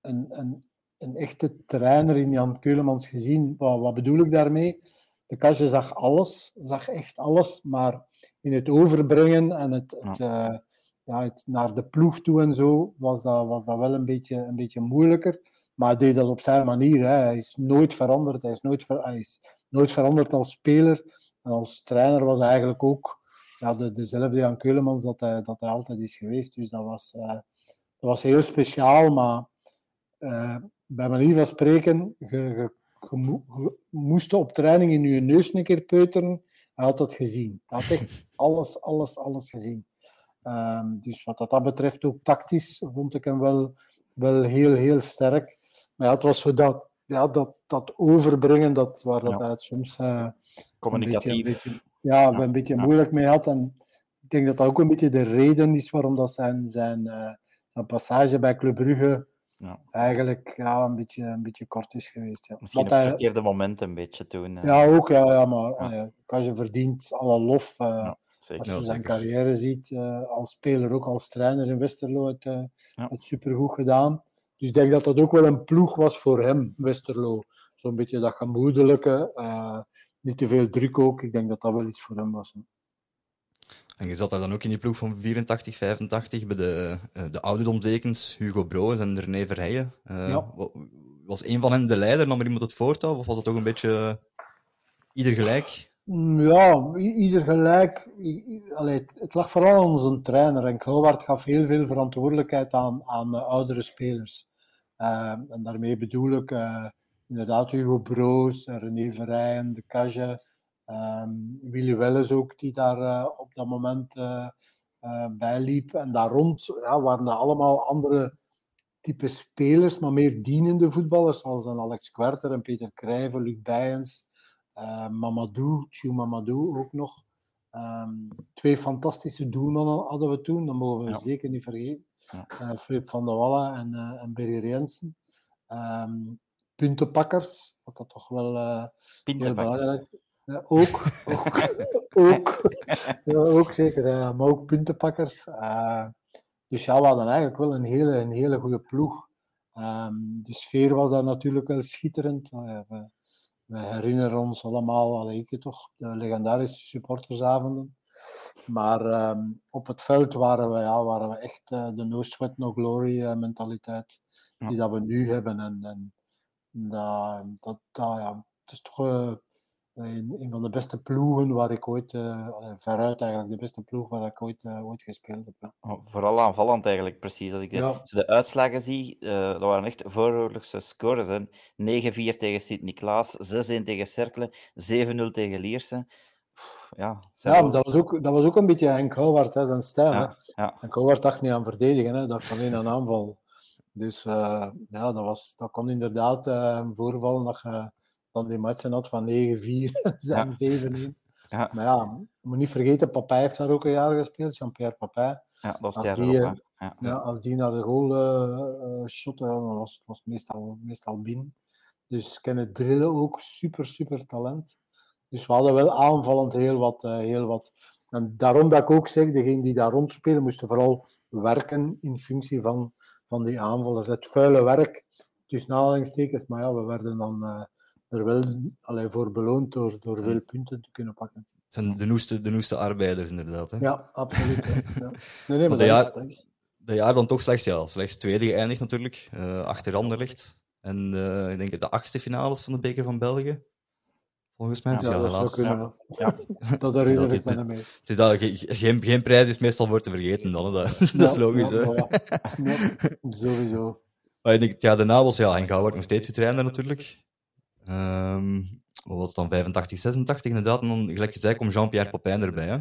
een, een, een echte trainer in Jan Keulemans gezien. Wat, wat bedoel ik daarmee? De kastje zag alles, zag echt alles, maar in het overbrengen en het, het, uh, ja, het naar de ploeg toe en zo was dat, was dat wel een beetje, een beetje moeilijker. Maar hij deed dat op zijn manier. Hè. Hij is nooit veranderd. Hij is nooit, ver, hij is nooit veranderd als speler. En als trainer was hij eigenlijk ook ja, de, dezelfde Jan Keulemans dat hij, dat hij altijd is geweest. Dus dat was, uh, dat was heel speciaal. Maar uh, bij manier van spreken, je, je, je, je moest op training in je neus een keer peuteren. Hij had dat gezien. Hij had echt (laughs) alles, alles, alles gezien. Um, dus wat dat betreft, ook tactisch, vond ik hem wel, wel heel, heel sterk. Maar ja, het was zo dat, ja, dat, dat overbrengen, dat, waar dat ja. het soms... Uh, Communicatief. Een beetje, een beetje, ja, een beetje moeilijk mee had. En ik denk dat dat ook een beetje de reden is waarom dat zijn, zijn, uh, zijn passage bij Club Brugge ja. eigenlijk ja, een, beetje, een beetje kort is geweest. Ja. Misschien op het verkeerde moment een beetje toen. Uh... Ja, ook. Ja, ja maar ja. als je verdient alle lof... Ja. Zeker. Als je zijn carrière ziet, uh, als speler, ook als trainer in Westerlo, het, uh, ja. het supergoed gedaan. Dus ik denk dat dat ook wel een ploeg was voor hem, Westerlo. Zo'n beetje dat gemoedelijke, uh, niet te veel druk ook. Ik denk dat dat wel iets voor hem was. Hè. En je zat daar dan ook in die ploeg van 84, 85 bij de, de ouderdomsdekens Hugo Broos en René Verheijen. ja. Was een van hen de leider, nam er iemand het voortouw? Of was het toch een beetje ieder gelijk? Ja, ieder gelijk. Allee, het lag vooral aan onze trainer. En Howard gaf heel veel verantwoordelijkheid aan, aan oudere spelers. Uh, en daarmee bedoel ik uh, inderdaad Hugo Broos, René Verrijen, De Cage, um, Willy Welles ook, die daar op dat moment bij liep. En daar rond ja, waren dat allemaal andere type spelers, maar meer dienende voetballers, zoals een Alex Kwerter en Peter Krijven, Luc Bijens. Uh, Mamadou, Tjou Mamadou ook nog. Um, twee fantastische doelmannen hadden we toen, dat mogen we ja. zeker niet vergeten. Ja. Uh, van der Wallen en, uh, en Berry Rensen. Um, puntenpakkers, wat dat toch wel heel belangrijk ja, ook, ook, (laughs) ook, ja, ook zeker, maar ook puntenpakkers. dus ja, we hadden eigenlijk wel een hele, een hele goede ploeg. Um, de sfeer was daar natuurlijk wel schitterend. We, we herinneren ons allemaal, al ik toch, de legendarische supportersavonden. Maar um, op het veld waren we, ja, waren we echt uh, de no sweat, no glory mentaliteit die dat we nu hebben. En, en dat, dat, dat, ja, het is toch uh, een, van de beste ploegen waar ik ooit, veruit eigenlijk de beste ploeg waar ik ooit, ooit gespeeld heb. Ja. Oh, vooral aanvallend eigenlijk, precies. Als ik de, ja. de uitslagen zie, dat waren echt vooroorlogse scores. 9-4 tegen Sint-Niklaas, 6-1 tegen Cerkelen, 7-0 tegen Lierse. Ja, ja dat, was ook, dat was ook een beetje Henk Houwaard, hè, zijn stijl. Ja, ja. Henk Houwaard dacht niet aan verdedigen, hè, dacht alleen aan aanval. Dus uh, ja, dat, was, dat kon inderdaad uh, een voorval dat je dan die matchen had van 9-4, 7-1. (laughs) Ja. Maar ja, je moet niet vergeten, Papij heeft daar ook een jaar gespeeld, Jean-Pierre Papij. Ja, dat was het jaar die, erop, ja. ja. als die naar de goal uh, uh, shotte, dan was het meestal, meestal binnen. Dus Kenneth Brille ook, super, super talent. Dus we hadden wel aanvallend heel wat, uh, heel wat. En daarom dat ik ook zeg, degenen die daar rondspelen, moesten vooral werken in functie van, van die aanvallers. Het vuile werk, tussen aanhalingstekens, maar ja, we werden dan er wel allee, voor beloond door, door veel punten te kunnen pakken. zijn de noeste, de noeste arbeiders, inderdaad. Hè? Ja, absoluut. (laughs) ja. Nee, nee, maar dat jaar, is, jaar dan toch slechts, ja, slechts tweede geëindigd natuurlijk, uh, achter Anderlecht. En uh, ik denk de achtste finales van de Beker van België. Volgens mij. Ja, ja, dat zou kunnen. Ja. (laughs) dat herinner ik me mee. Het is dat, geen, geen prijs is meestal voor te vergeten dan. Dat, (laughs) dat is logisch. hè? sowieso. Maar ik denk, ja, daarna was ja, Henk Houwart nog steeds getraind natuurlijk. Um, wat was het dan? 85, 86 inderdaad. En dan, gelijk gezegd, komt Jean-Pierre Papin erbij. Hè?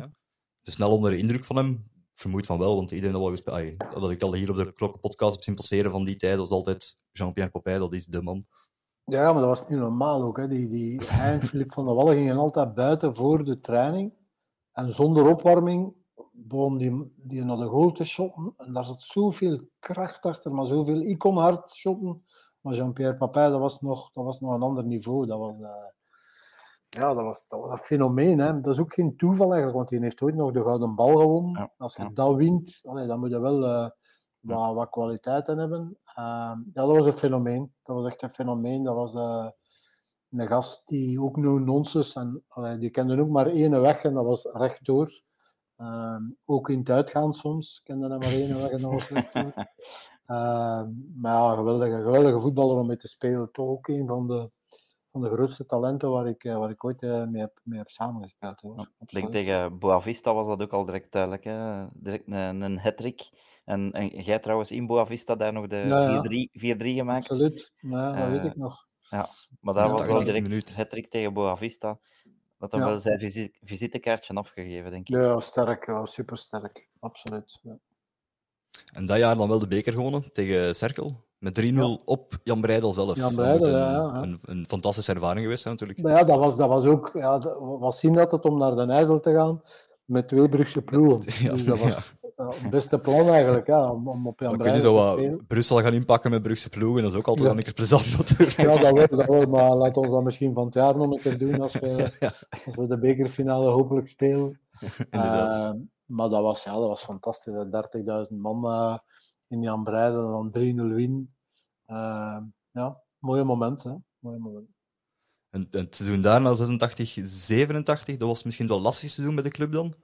Dus snel onder de indruk van hem. Vermoed van wel, want iedereen al gespeeld. Dat ik al hier op de Klokkenpodcast heb zien passeren van die tijd, was altijd Jean-Pierre Papin, dat is de man. Ja, maar dat was niet normaal ook. Hè. Die, die, hij en Filip van der Wallen gingen altijd buiten voor de training. En zonder opwarming begon die, die naar de goal te shotten. En daar zat zoveel kracht achter, maar zoveel. Ik kon hard shotten, maar Jean-Pierre Papin, dat was, nog, dat was nog een ander niveau. Dat was, uh, ja, dat was, dat was een fenomeen. Hè. Dat is ook geen toeval eigenlijk, want hij heeft ooit nog de gouden bal gewonnen. Ja, Als je ja. dat wint, allee, dan moet je wel uh, wat, wat kwaliteiten hebben. Uh, ja, dat was een fenomeen. Dat was echt een fenomeen. Dat was uh, een gast die ook no nonsense en allee, die kende ook maar één weg en dat was rechtdoor. Uh, ook in het uitgaan soms kende hij maar één weg en dat was (laughs) rechtdoor. Uh, maar ja, geweldige, geweldige voetballer om mee te spelen. Toch ook een van de, van de grootste talenten waar ik, waar ik ooit uh, mee, heb, mee heb samengespeeld. Hoor. Ik denk tegen Boavista was dat ook al direct duidelijk. Hè? Direct een, een hat-trick. En, en jij trouwens in Boavista daar nog de ja, 4-3 ja. gemaakt. Absoluut, ja, dat uh, weet ik nog. Ja, maar daar was wel direct hat-trick tegen Boavista. Dat hem wel zijn visite, visitekaartje afgegeven, denk ik. Ja, sterk, ja, super sterk. Absoluut. En dat jaar dan wel de beker gewonnen tegen Cerkel. Met 3-0 ja. op Jan Breidel zelf. Jan Breidel, een, ja. Een, een, fantastische ervaring geweest, hè, natuurlijk. Maar ja, dat was, dat was ook... Ja, was zien dat het om naar Den IJssel te gaan met twee Brugse ploegen. (laughs) Ja, dus dat was het beste plan eigenlijk, ja, om, om op Jan Breidel zo te wat spelen. Brussel gaan inpakken met Brugse ploegen, dat is ook altijd een keer plezant (laughs) natuurlijk. Ja, dat wel, dat wel, maar laat ons dat misschien van het jaar nog een keer doen als we, (laughs) als we de bekerfinale hopelijk spelen. uh, maar dat was, ja, dat was fantastisch. 30.000 man uh, in Jan Breidel en dan 3-0 win. Uh, ja, mooie moment, hè. Mooie moment. En, en het seizoen daarna, 86, 87, dat was misschien wel lastig te doen bij de club dan?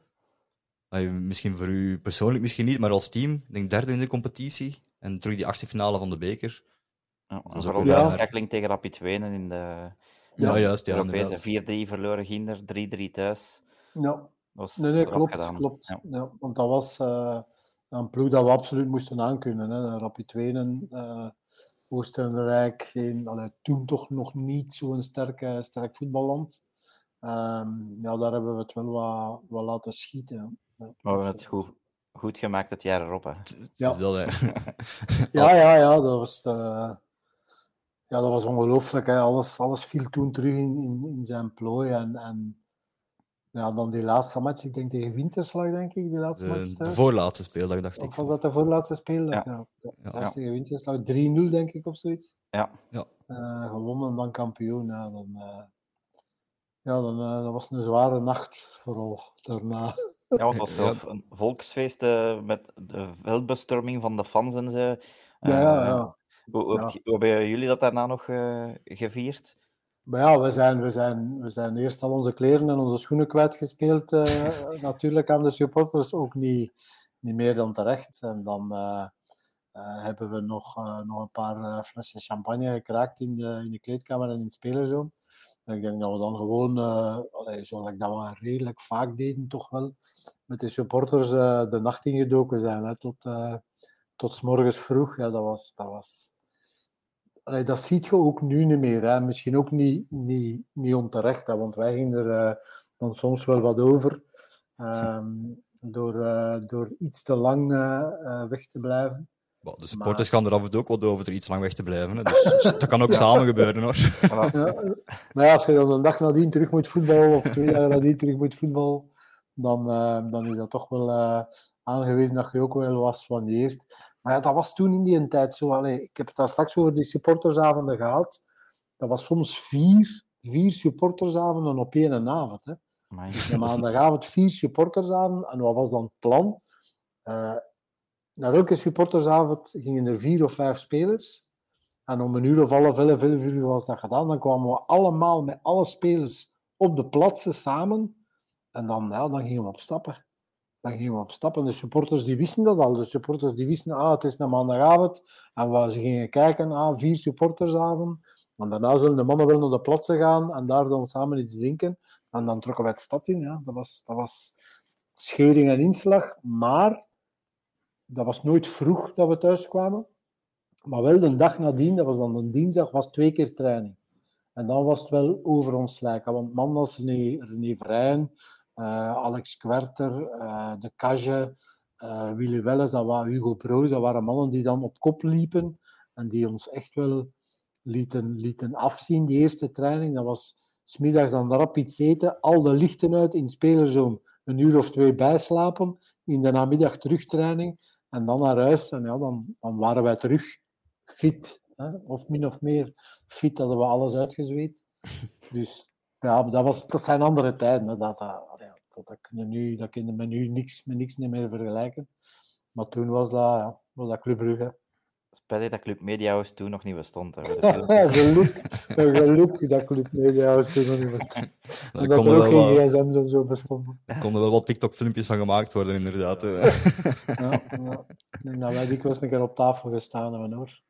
Misschien voor u persoonlijk misschien niet, maar als team, ik denk derde in de competitie en terug die achtste finale van de beker. Ja, vooral de schakeling tegen Rapid Wenen in de ja, juist, ja, Europese 4-3 verloren Ginder, 3-3 thuis. Ja, was nee, nee, klopt, gedaan. klopt. Ja. ja. want dat was uh, een ploeg dat we absoluut moesten aankunnen. Hè. Rapid Wenen, uh, Oostenrijk, geen, allee, toen toch nog niet zo'n sterk, sterk voetballand. Um, ja, daar hebben we het wel wat, wat laten schieten. Ja. Maar we hebben het goed, goed gemaakt het jaar erop. Hè. Ja. Dat, hè. (laughs) ja, ja, ja, dat was, uh, ja, dat was ongelooflijk. Hè. Alles, alles viel toen terug in, in, in zijn plooi. En, en ja, dan die laatste match, ik denk tegen Winterslag, denk ik, die laatste de, match. De voorlaatste speeldag, dacht ik. Of was dat de voorlaatste speeldag? Ja. ja. ja. ja. tegen Winterslag, 3-0 denk ik, of zoiets. Ja. ja. Uh, gewonnen en dan kampioen. Ja, dan, uh, ja, dan uh, dat was een zware nacht, vooral daarna. Ja, het was zelf een volksfeest uh, met de veldbestorming van de fans en zo. Uh, ja, ja, ja. Hoe, hoe, ja. hoe hebben jullie dat daarna nog uh, gevierd? Maar ja, we zijn, we, zijn, we zijn eerst al onze kleren en onze schoenen kwijtgespeeld. (laughs) natuurlijk aan de supporters, ook niet, niet meer dan terecht. En dan hebben we nog, nog een paar flessen champagne gekraakt in de, in de kleedkamer en in het spelerzoon. En ik denk dat we dan gewoon, allee, zoals dat we redelijk vaak deden, toch wel met de supporters de nacht ingedoken zijn. Hè, tot, tot s morgens vroeg. Ja, dat was. Dat, was allee, dat ziet je ook nu niet meer. Hè. Misschien ook niet, niet, niet onterecht, hè, want wij gingen er dan soms wel wat over. Um, door, door iets te lang weg te blijven. De supporters maar... gaan er af en toe ook wat over er iets lang weg te blijven. Hè. Dus dat kan ook (laughs) ja. samen gebeuren hoor. (laughs) Ja. Ja, als je dan een dag nadien terug moet voetballen, of twee dagen nadien terug moet voetballen, dan, dan is dat toch wel aangewezen dat je ook wel wat soigneert. Maar ja, dat was toen in die tijd zo. Allee, ik heb het daar straks over die supportersavonden gehad. Dat was soms vier, vier supportersavonden op één avond. Hè. Dus maandagavond vier supportersavonden. En wat was dan het plan? Uh, naar elke supportersavond gingen er vier of vijf spelers. En om een uur of half elf, elf uur was dat gedaan. Dan kwamen we allemaal met alle spelers op de plaatsen samen. En dan, ja, dan gingen we op stappen. Dan gingen we op stappen. De supporters die wisten dat al. De supporters die wisten, ah, het is een. En we, ze gingen kijken, ah, vier supportersavond. En daarna zullen de mannen wel naar de plaatsen gaan en daar dan samen iets drinken. En dan trokken wij het stad in. Ja. Dat, was, dat was schering en inslag. Maar dat was nooit vroeg dat we thuis kwamen. Maar wel de dag nadien, dat was dan een dinsdag, was twee keer training. En dan was het wel over ons lijken. Want man als René, René Alex Kwerter, uh, De Cage, uh, Willy Welles, dat waren Hugo Broos, dat waren mannen die dan op kop liepen. En die ons echt wel lieten, lieten afzien, die eerste training. Dat was smiddags dan rap iets eten, al de lichten uit in spelerzoon. een uur of twee bijslapen, in de namiddag terugtraining en dan naar huis. En ja, dan, dan waren wij terug fit. Hè? Of min of meer fit, hadden we alles uitgezweet. (laughs) Dus ja, dat, was, dat zijn andere tijden. Hè? Dat, dat, dat, dat, kunnen nu, dat kunnen we nu niks, met niks niet meer vergelijken. Maar toen was dat, ja, was dat Club Brugge. Spijtig dat Club Media House toen nog niet bestond. Hè, geluk, (laughs) geluk dat Club Media House toen nog niet bestond. Dat konden er ook wel, geen gsm's en zo bestonden. er konden wel wat TikTok-filmpjes van gemaakt worden, inderdaad. Ja, ja. Ik denk dat wij dikwijls een keer op tafel gestaan hebben hoor.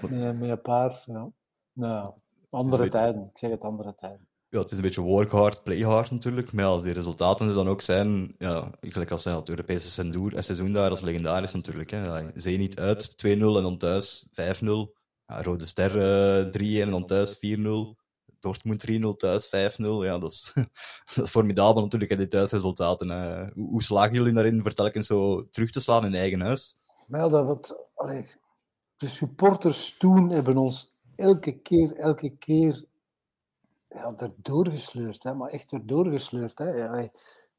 Met, met een paar. Ja. Nou, andere tijden. Ik zeg het andere tijden. Ja, het is een beetje work hard, play hard natuurlijk. Maar als die resultaten er dan ook zijn, ja, gelijk als het Europese seizoen, eh, seizoen daar, dat is legendarisch natuurlijk. Hè. Ja, Zenit uit 2-0 en dan thuis 5-0. Ja, Rode Ster eh, 3-1 en dan thuis 4-0. Dortmund 3-0 thuis 5-0. Ja, dat is, (laughs) dat is formidabel natuurlijk, hè, die thuisresultaten. hè. Hoe, hoe slagen jullie daarin voor telkens zo terug te slaan in eigen huis? Maar dat wat, allee, de supporters hebben ons elke keer, elke keer ja, erdoor gesleurd. Hè, maar echt erdoor gesleurd. Hè. Ja, ik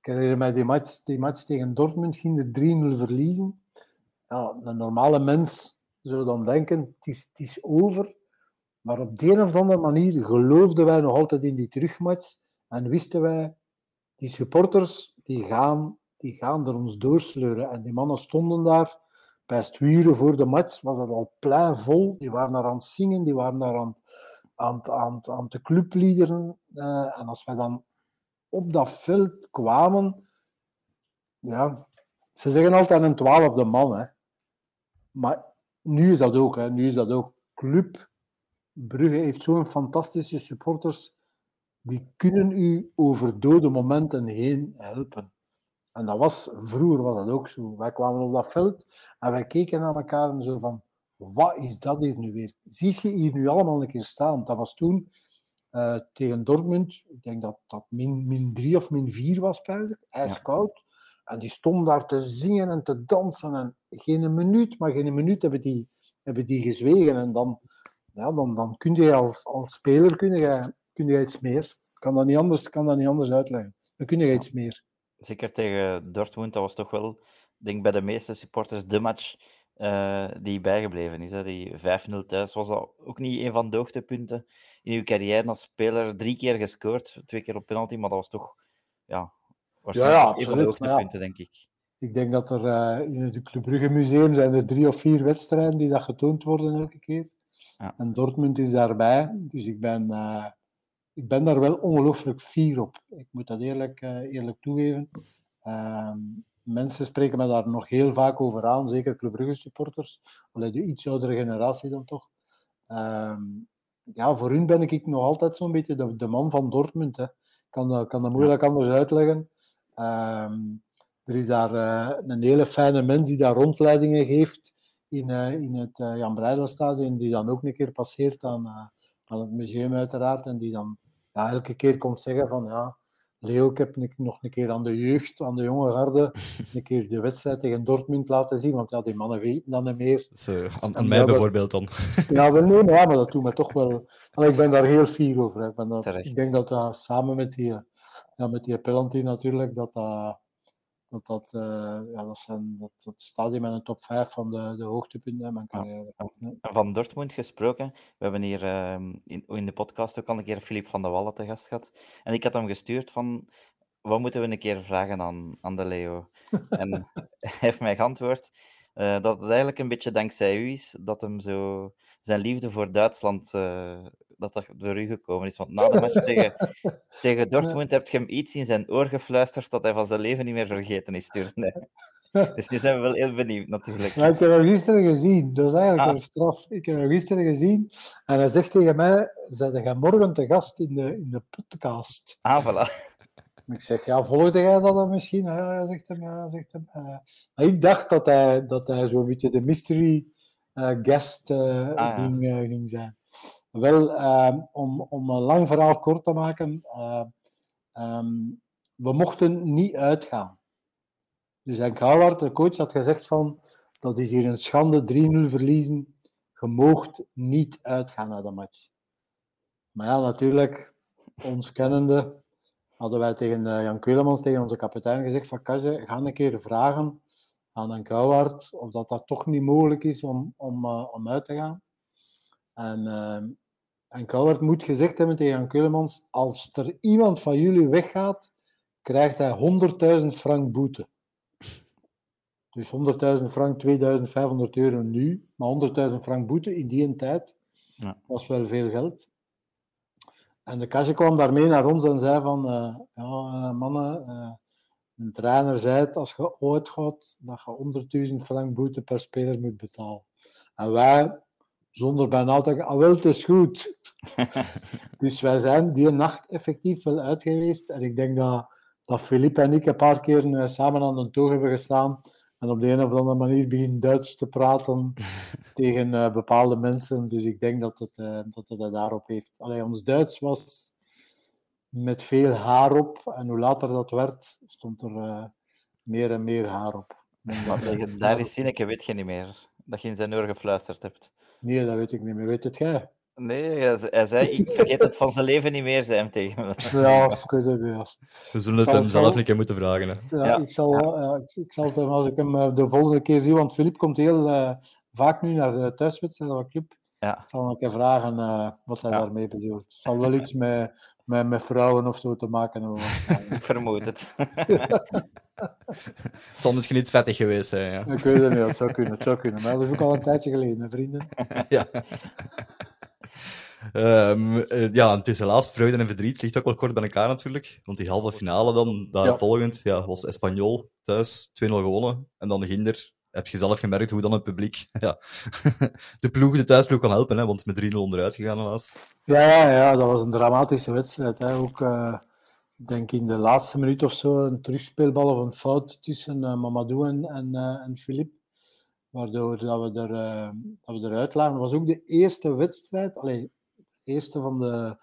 herinner mij die match, die match tegen Dortmund, ging er 3-0 verliezen. Ja, een normale mens zou dan denken, het is, het is over. Maar op de een of andere manier geloofden wij nog altijd in die terugmatch. En wisten wij, die supporters, die gaan, die gaan er ons doorsleuren. En die mannen stonden daar bij Sturen voor de match was het al plein vol. Die waren daar aan het zingen, die waren daar aan, aan, aan, aan de clubliederen. Eh, en als wij dan op dat veld kwamen, ja, ze zeggen altijd een twaalfde man. Hè. Maar nu is dat ook, hè. nu is dat ook. Club Brugge heeft zo'n fantastische supporters, die kunnen u over dode momenten heen helpen. En dat was, vroeger was dat ook zo. Wij kwamen op dat veld en wij keken naar elkaar en zo van, wat is dat hier nu weer? Zie je hier nu allemaal een keer staan? Dat was toen eh, tegen Dortmund, ik denk dat dat min, min drie of min vier was, pijs ik, ijskoud. En die stonden daar te zingen en te dansen en geen minuut, maar geen minuut hebben die, hebben die gezwegen. En dan, ja, dan, dan kun je als, als speler kun je, kun je iets meer. Ik kan dat niet anders, kan dat niet anders uitleggen. Dan kun je iets meer. Zeker tegen Dortmund, dat was toch wel, ik denk bij de meeste supporters, de match eh, die bijgebleven is. Hè. Die 5-0 thuis was dat ook niet een van de hoogtepunten in uw carrière als speler. Drie keer gescoord, twee keer op penalty, maar dat was toch ja, waarschijnlijk een van de ja. hoogtepunten, denk ik. Ik denk dat er eh, in het Club Brugge Museum zijn er drie of vier wedstrijden die dat getoond worden elke keer. Ja. En Dortmund is daarbij. Dus ik ben, eh, ik ben daar wel ongelooflijk fier op. Ik moet dat eerlijk, eerlijk toegeven. Ehm, mensen spreken me daar nog heel vaak over aan, zeker Club Brugge supporters. Allee, de iets oudere generatie dan toch. Ehm, ja, voor hun ben ik nog altijd zo'n beetje de, de man van Dortmund. Hè. Ik kan dat, kan dat moeilijk anders uitleggen. Ehm, er is daar eh, een hele fijne mens die daar rondleidingen geeft in, eh, in het eh, Jan Breidelstadion, die dan ook een keer passeert aan, aan het museum uiteraard, en die dan ja, elke keer komt zeggen van ja, Leo, ik heb nog een keer aan de jeugd, aan de jonge garde, (laughs) een keer de wedstrijd tegen Dortmund laten zien, want ja, die mannen weten dan niet meer. Eh, aan, aan mij bijvoorbeeld dan. (laughs) Ja, wel, nee, maar, ja, maar dat doet me toch wel... Allee, ik ben daar heel fier over. hè. Ik, ben dat, ik denk dat dat samen met die, ja, met die penalty natuurlijk, dat dat... Dat, dat, eh, ja, dat, zijn, dat, dat staat in mijn top 5 van de, de hoogtepunten mijn carrière. En Van Dortmund gesproken. We hebben hier ehm, in, in de podcast ook al een keer Filip van de Wallen te gast gehad. En ik had hem gestuurd van, wat moeten we een keer vragen aan, aan de Leo? en (laughs) (laughs) hij heeft mij geantwoord dat het eigenlijk een beetje dankzij u is dat hem zo zijn liefde voor Duitsland, eh, dat dat door u gekomen is. Want na de match tegen, (laughs) tegen Dortmund heb je hem iets in zijn oor gefluisterd dat hij van zijn leven niet meer vergeten is. (laughs) Dus nu zijn we wel heel benieuwd natuurlijk. Maar ik heb hem gisteren gezien, dat is eigenlijk Ah. een straf. Ik heb hem gisteren gezien en hij zegt tegen mij: Zijn jij morgen te gast in de, in de podcast? Ah, voilà. Ik zeg, ja, volgde jij dat dan misschien? Ja, zegt hem, ja, zegt hem. eh. Maar ik dacht dat hij, dat hij zo'n beetje de mystery eh, guest eh, ja. ging, ging zijn. Wel, eh, om, om een lang verhaal kort te maken, eh, ehm, we mochten niet uitgaan. Dus Henk Houwaard, de coach, had gezegd van, dat is hier een schande, 3-0 verliezen. Je moogt niet uitgaan naar de match. Maar ja, natuurlijk, ons kennende, hadden wij tegen eh, Jan Keulemans, tegen onze kapitein, gezegd van Kaze, ga een keer vragen aan een Kouwaard of dat, dat toch niet mogelijk is om, om, uh, om uit te gaan. En, uh, en Kouwaard moet gezegd hebben tegen Jan Keulemans, als er iemand van jullie weggaat, krijgt hij 100.000 frank boete. Dus 100.000 frank, 2500 euro nu, maar 100.000 frank boete in die tijd Ja. was wel veel geld. En de kastje kwam daarmee naar ons en zei van, eh, ja eh, mannen, eh, een trainer zei het, als je ooit gaat, dat je 100.000 frank boete per speler moet betalen. En wij, zonder bijna te ah wel, het is goed. (laughs) dus wij zijn die nacht effectief wel uit geweest. En ik denk dat, dat Philippe en ik een paar keer samen aan de toog hebben gestaan en op de een of andere manier begin Duits te praten (laughs) tegen eh, bepaalde mensen. Dus ik denk dat het, eh, dat het daarop heeft. Allee, ons Duits was met veel haar op. En hoe later dat werd, stond er eh, meer en meer haar op. (laughs) Dat legendarisch zinnetje weet je niet meer. Dat je in zijn oor gefluisterd hebt. Nee, dat weet ik niet meer. Weet het jij? Nee, hij ze- hij zei, ik vergeet het van zijn leven niet meer, zei hem tegen me. (laughs) Ja, ja. We zullen het Zal- hem zelf zal- een keer moeten vragen. Hè. Ja, Ja. Ik, zal, ja, ik, ik zal het hem, als ik hem eh, de volgende keer zie, want Filip komt heel eh, vaak nu naar de thuiswedstrijden van de club. Ja. Ik zal hem een keer vragen eh, wat hij Ja. daarmee bedoelt. Het zal wel iets met, met, met vrouwen of zo te maken hebben. (laughs) Ik vermoed het. Het zal misschien iets vettig geweest zijn. Ja. Ik weet het niet, het zou kunnen, het zou kunnen. Maar dat is ook al een tijdje geleden, hè, vrienden. (laughs) ja. Ehm, eh, ja, het is helaas vreugde en verdriet. Ligt ook wel kort bij elkaar natuurlijk. Want die halve finale dan, daar Ja. volgend, ja, was Espanyol thuis 2-0 gewonnen. En dan Ginder. Heb je zelf gemerkt hoe dan het publiek (laughs) ja, (laughs) de ploeg, de thuisploeg kan helpen, hè, want met 3-0 onderuit gegaan helaas. Ja, ja, ja, dat was een dramatische wedstrijd. Hè. Ook, eh, ik denk in de laatste minuut of zo, een terugspeelbal of een fout tussen eh, Mamadou en, en, en Philippe. Waardoor dat we, er, eh, dat we eruit lagen. Het was ook de eerste wedstrijd, allee, de eerste van de,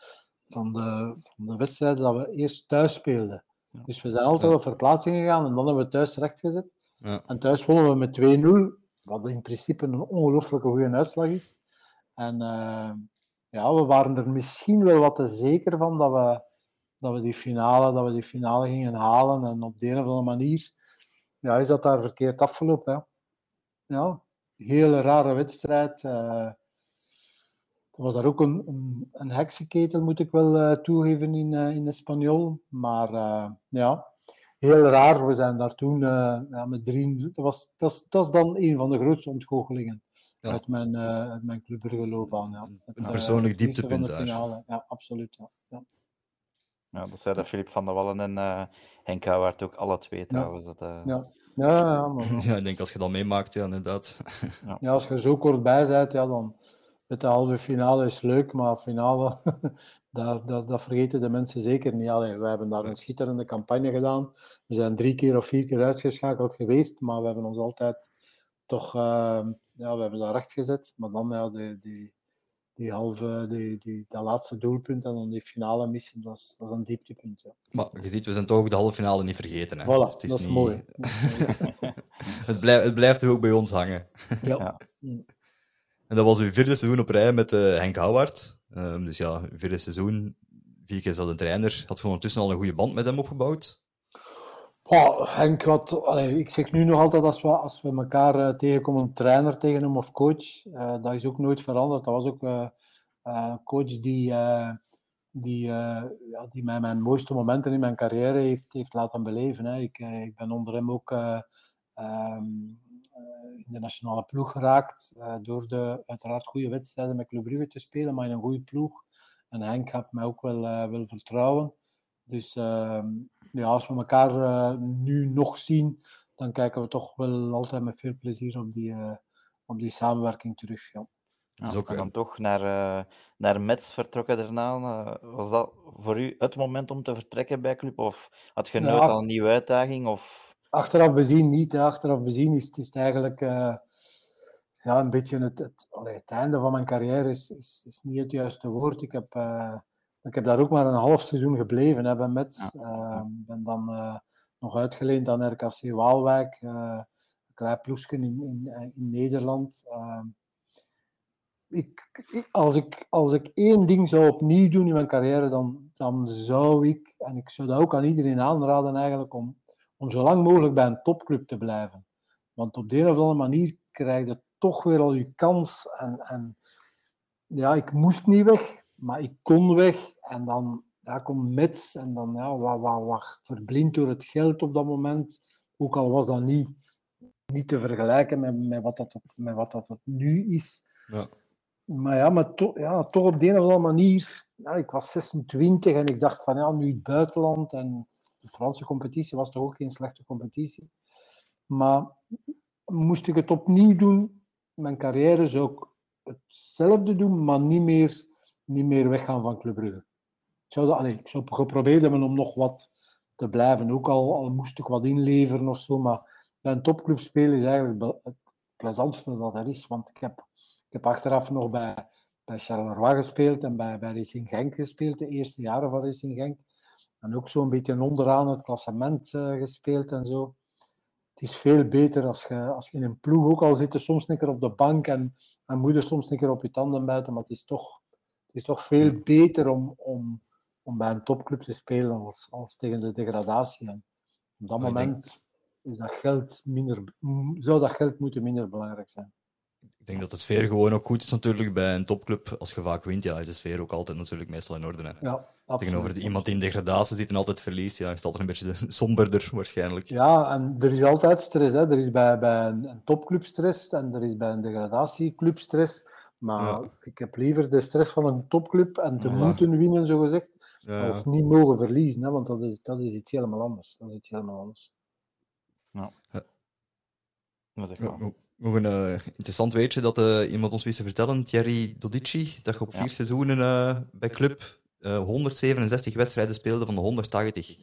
van, de, van de wedstrijden dat we eerst thuis speelden. Dus we zijn altijd Ja. op verplaatsing gegaan en dan hebben we thuis rechtgezet. Ja. En thuis wonnen we met 2-0, wat in principe een ongelooflijke goede uitslag is. En eh, ja, we waren er misschien wel wat te zeker van dat we, dat we, die, finale, dat we die finale gingen halen. En op de een of andere manier ja, is dat daar verkeerd afgelopen. Hè. Ja, hele rare wedstrijd. eh. er was daar ook een, een, een heksenketel, moet ik wel eh, toegeven, in, eh in Espanyol. Maar eh, ja, heel raar. We zijn daar toen eh, ja, met drie... Dat, was, dat, is, dat is dan een van de grootste ontgoochelingen Ja. uit mijn, eh uit mijn clubburgerloopbaan. Ja. Het, een persoonlijk dieptepunt daar. finale. Ja, absoluut. Ja. Ja. Ja, dat zeiden Filip van der Wallen en eh Henk Houwaard ook alle twee trouwens. Dat, eh, Ja. Ja, ja, maar, (laughs) Ja, ik denk als je dat meemaakt, ja, inderdaad. ja, als je er zo kort bij bent, ja, dan... De halve finale is leuk, maar finale, (laughs) dat, dat, dat vergeten de mensen zeker niet. Allee, we hebben daar een schitterende campagne gedaan. We zijn drie keer of vier keer uitgeschakeld geweest, maar we hebben ons altijd toch... eh, ja, we hebben daar recht gezet. Maar dan ja, die, die, die halve, die, die, dat laatste doelpunt en dan die finale missie, dat is, dat is een dieptepunt. Ja. Maar je ziet, we zijn toch ook de halve finale niet vergeten. Hè. Voilà, Dus het is. Dat is mooi. (laughs) Het, blijft, het blijft toch ook bij ons hangen. Ja. Ja. En dat was uw vierde seizoen op rij met eh, Henk Houwaard. Ehm, dus ja, uw vierde seizoen, vier keer zat de trainer. Had je ondertussen al een goede band met hem opgebouwd? Henk, wat, ik zeg nu nog altijd als we, als we elkaar eh, tegenkomen, trainer tegen hem of coach, eh, dat is ook nooit veranderd. Dat was ook eh, een coach die, die, ja, die mij mijn mooiste momenten in mijn carrière heeft, heeft laten beleven. Hè. Ik, ik ben onder hem ook eh, in de nationale ploeg geraakt, door de uiteraard goede wedstrijden met Club Brugge te spelen, maar in een goede ploeg. En Henk gaf mij ook wel, wel vertrouwen. Dus ehm, ja, als we elkaar eh, nu nog zien, dan kijken we toch wel altijd met veel plezier op die, eh, op die samenwerking terug. Ja. Ja, ook, en dan toch naar, eh naar Metz vertrokken daarna. was dat voor u het moment om te vertrekken bij Club? Of had je nooit Ja. al een nieuwe uitdaging? Of... Achteraf bezien niet. Hè. Achteraf bezien is, is het eigenlijk eh, ja, een beetje het, het, allee, het einde van mijn carrière is, is, is niet het juiste woord. Ik heb, eh, ik heb daar ook maar een half seizoen gebleven hè, bij Metz. Eh, ben dan eh, nog uitgeleend aan RKC Waalwijk, eh, een klein ploegje in, in, in Nederland. Eh, ik, ik- als, ik, als ik één ding zou opnieuw doen in mijn carrière, dan, dan zou ik, en ik zou dat ook aan iedereen aanraden eigenlijk, om, om zo lang mogelijk bij een topclub te blijven. Want op de een of andere manier krijg je toch weer al je kans. En, en ja, ik moest niet weg, maar ik kon weg. En dan ja, komt Mets en dan ja, wat, wat, wat verblind door het geld op dat moment. Ook al was dat niet, niet te vergelijken met, met, wat dat, met wat dat nu is. Ja. Maar ja, maar to, ja, toch op de een of andere manier. Ja, ik was 26 en ik dacht van ja, nu het buitenland en de Franse competitie was toch ook geen slechte competitie. Maar moest ik het opnieuw doen, mijn carrière zou ik hetzelfde doen, maar niet meer, niet meer weggaan van Club Brugge. Ik zou, dat, ik zou geprobeerd hebben om nog wat te blijven, ook al, al moest ik wat inleveren of zo. Maar bij een topclub spelen is eigenlijk het plezantste dat er is. Want ik heb, ik heb achteraf nog bij, bij Charleroi gespeeld en bij, bij Racing Genk gespeeld, de eerste jaren van Racing Genk. En ook zo'n beetje onderaan het klassement eh, gespeeld en zo. Het is veel beter als je, als je in een ploeg, ook al zit je soms een keer op de bank en, en moet je soms een keer op je tanden bijten, maar het is toch, het is toch veel beter om, om, om bij een topclub te spelen als, als tegen de degradatie. En op dat Maar ik denk- moment is dat geld minder, zou dat geld moeten minder belangrijk zijn. Ik denk dat de sfeer gewoon ook goed is natuurlijk bij een topclub. Als je vaak wint, ja, is de sfeer ook altijd natuurlijk meestal in orde. Hè. Ja, Tegenover de, iemand die in degradatie zit en altijd verliest, ja, is het altijd een beetje (laughs) somberder waarschijnlijk. Ja, en er is altijd stress. Hè. Er is bij, bij een, een topclub stress en er is bij een degradatieclub stress. Maar Ja. ik heb liever de stress van een topclub en te Ja. moeten winnen, zogezegd, Ja, als niet mogen verliezen. Hè, want dat is, dat is iets helemaal anders. Dat is iets helemaal anders. Dat is echt. Nog een eh, interessant weetje dat eh, iemand ons wist te vertellen, Thierry Dodici, dat je op Ja. vier seizoenen eh, bij club eh, 167 wedstrijden speelde van de 180.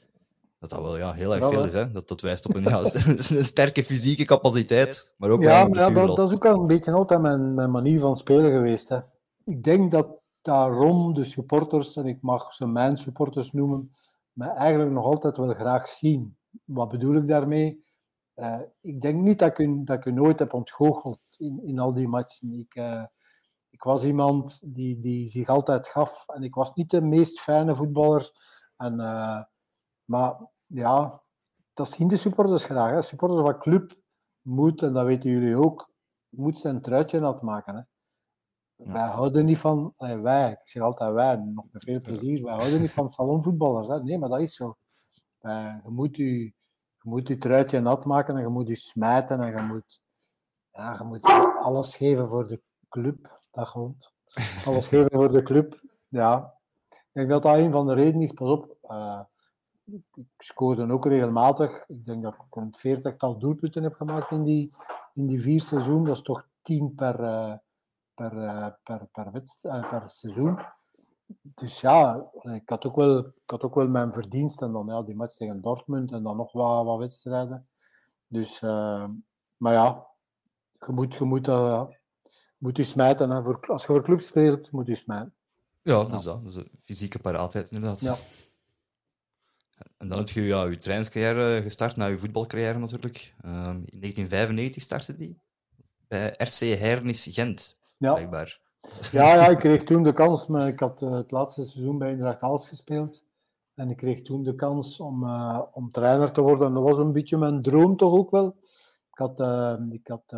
Dat dat wel ja, heel erg veel is. Hè? Dat, dat wijst op een, ja, (laughs) een sterke fysieke capaciteit, maar ook Ja, maar ja, dat, is ook al een beetje altijd mijn, mijn manier van spelen geweest. Hè. Ik denk dat daarom de supporters, en ik mag ze mijn supporters noemen, mij eigenlijk nog altijd wel graag zien. Wat bedoel ik daarmee? Eh, ik denk niet dat ik, u, dat nooit heb ontgoocheld in, in al die matchen. Ik, eh, ik was iemand die, die zich altijd gaf en ik was niet de meest fijne voetballer. En, eh, maar ja, dat zien de supporters graag. Hè. Supporters van club moet, en dat weten jullie ook, moet zijn truitje nat maken. Hè. Ja. Wij houden niet van, wij, ik zeg altijd wij, nog met veel plezier, wij houden niet van salonvoetballers. Hè. Nee, maar dat is zo. Je, moet je, je moet je truitje nat maken en je moet je smijten en je moet, ja, je moet alles geven voor de club. Dat grond. Alles geven voor de club. Ja, ik denk dat dat een van de redenen is. Pas op, eh, ik scoorde ook regelmatig. Ik denk dat ik een veertigtal doelpunten heb gemaakt in die, in die vier seizoenen. Dat is toch tien per, eh, per, eh, per, per, wedst- eh, per seizoen. Dus ja, ik had ook wel, ik had ook wel mijn verdienst. En dan ja, die match tegen Dortmund en dan nog wat, wat wedstrijden. Dus, eh, maar ja, je moet je, moet, moet je smijten. Hè. Voor, als je voor club speelt, moet je smijten. Ja, dat is dat. Dat is een fysieke paraatheid, inderdaad. Ja. En dan heb je ja, je trainingscarrière gestart, na je voetbalcarrière natuurlijk. Ehm, in 1995 startte die bij RC Hernis Gent, Ja. blijkbaar. Ja, ja, ik (laughs) kreeg toen de kans, maar ik had eh, het laatste seizoen bij Eindracht Aalst gespeeld. En ik kreeg toen de kans om, eh, om trainer te worden. En dat was een beetje mijn droom toch ook wel. Ik had, eh, ik had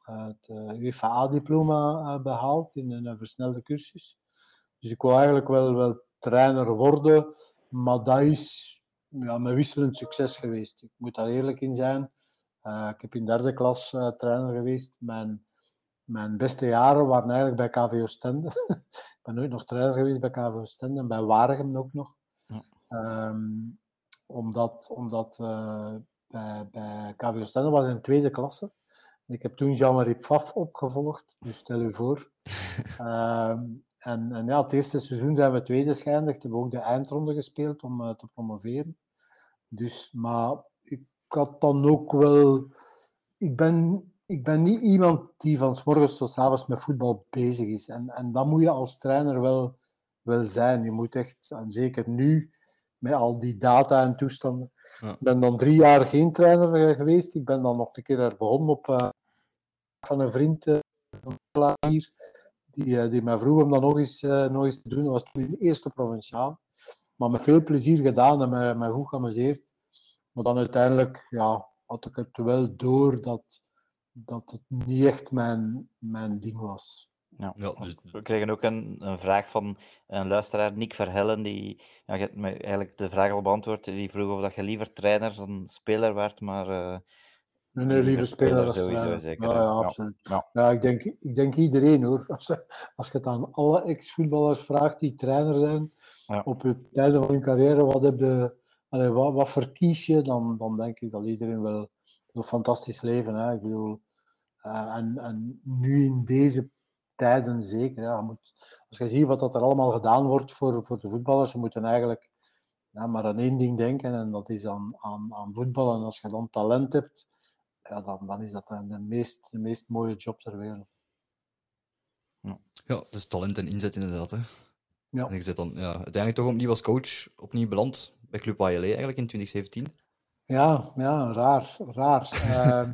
het UEFA-diploma eh, behaald in een versnelde cursus. Dus ik wou eigenlijk wel, wel trainer worden, maar dat is ja, met wisselend succes geweest. Ik moet daar eerlijk in zijn. Ik heb in derde klas trainer geweest. Mijn, mijn beste jaren waren eigenlijk bij KVO Stende. (laughs) ik ben nooit nog trainer geweest bij KVO Stende en bij Waregem ook nog. Ja. Ehm, omdat omdat eh, bij, bij KVO Stende was in de tweede klasse. Ik heb toen Jean-Marie Pfaff opgevolgd, dus stel u voor. (laughs) Ehm, en, en ja, het eerste seizoen zijn we tweede geëindigd. Hebben we ook de eindronde gespeeld om eh, te promoveren. Dus, maar ik had dan ook wel... Ik ben, ik ben niet iemand die van s morgens tot s avonds met voetbal bezig is. En, en dat moet je als trainer wel, wel zijn. Je moet echt, en zeker nu, met al die data en toestanden. Ja. Ik ben dan drie jaar geen trainer eh, geweest. Ik ben dan nog een keer er begonnen op eh, van een vriend eh, van hier. die, die mij vroeg om dat nog eens, nog eens te doen. Dat was toen de eerste provinciaal. Maar met veel plezier gedaan en me, me goed geamuseerd. Maar dan uiteindelijk ja, had ik het wel door dat, dat het niet echt mijn, mijn ding was. Ja. ja dus... We kregen ook een, een, vraag van een luisteraar, Nick Verhellen, die ja, je hebt me eigenlijk de vraag al beantwoord. Die vroeg of dat je liever trainer dan speler werd, maar... Uh, nee, nee, liever speler, speler sowieso, zeker. Ja, ja, absoluut. Ja. ja. ik, denk, ik denk iedereen hoor. Als, als je het aan alle ex-voetballers vraagt die trainer zijn, op het einde van hun carrière, wat, heb je, allee, wat, wat verkies je, dan, dan denk ik dat iedereen wel een fantastisch leven. Hè? Ik bedoel, uh, en, en nu in deze tijden zeker. Ja, moet, als je ziet wat dat er allemaal gedaan wordt voor, voor de voetballers, ze moeten eigenlijk ja, maar aan één ding denken en dat is aan, aan, aan voetbal. En als je dan talent hebt, ja, dan, dan is dat de meest, de meest mooie job ter wereld. Ja, dus talent en inzet inderdaad. Hè. Ja. En je zit dan ja, uiteindelijk toch opnieuw als coach opnieuw beland bij Club ALE eigenlijk in 2017. Ja, ja raar. raar. uh,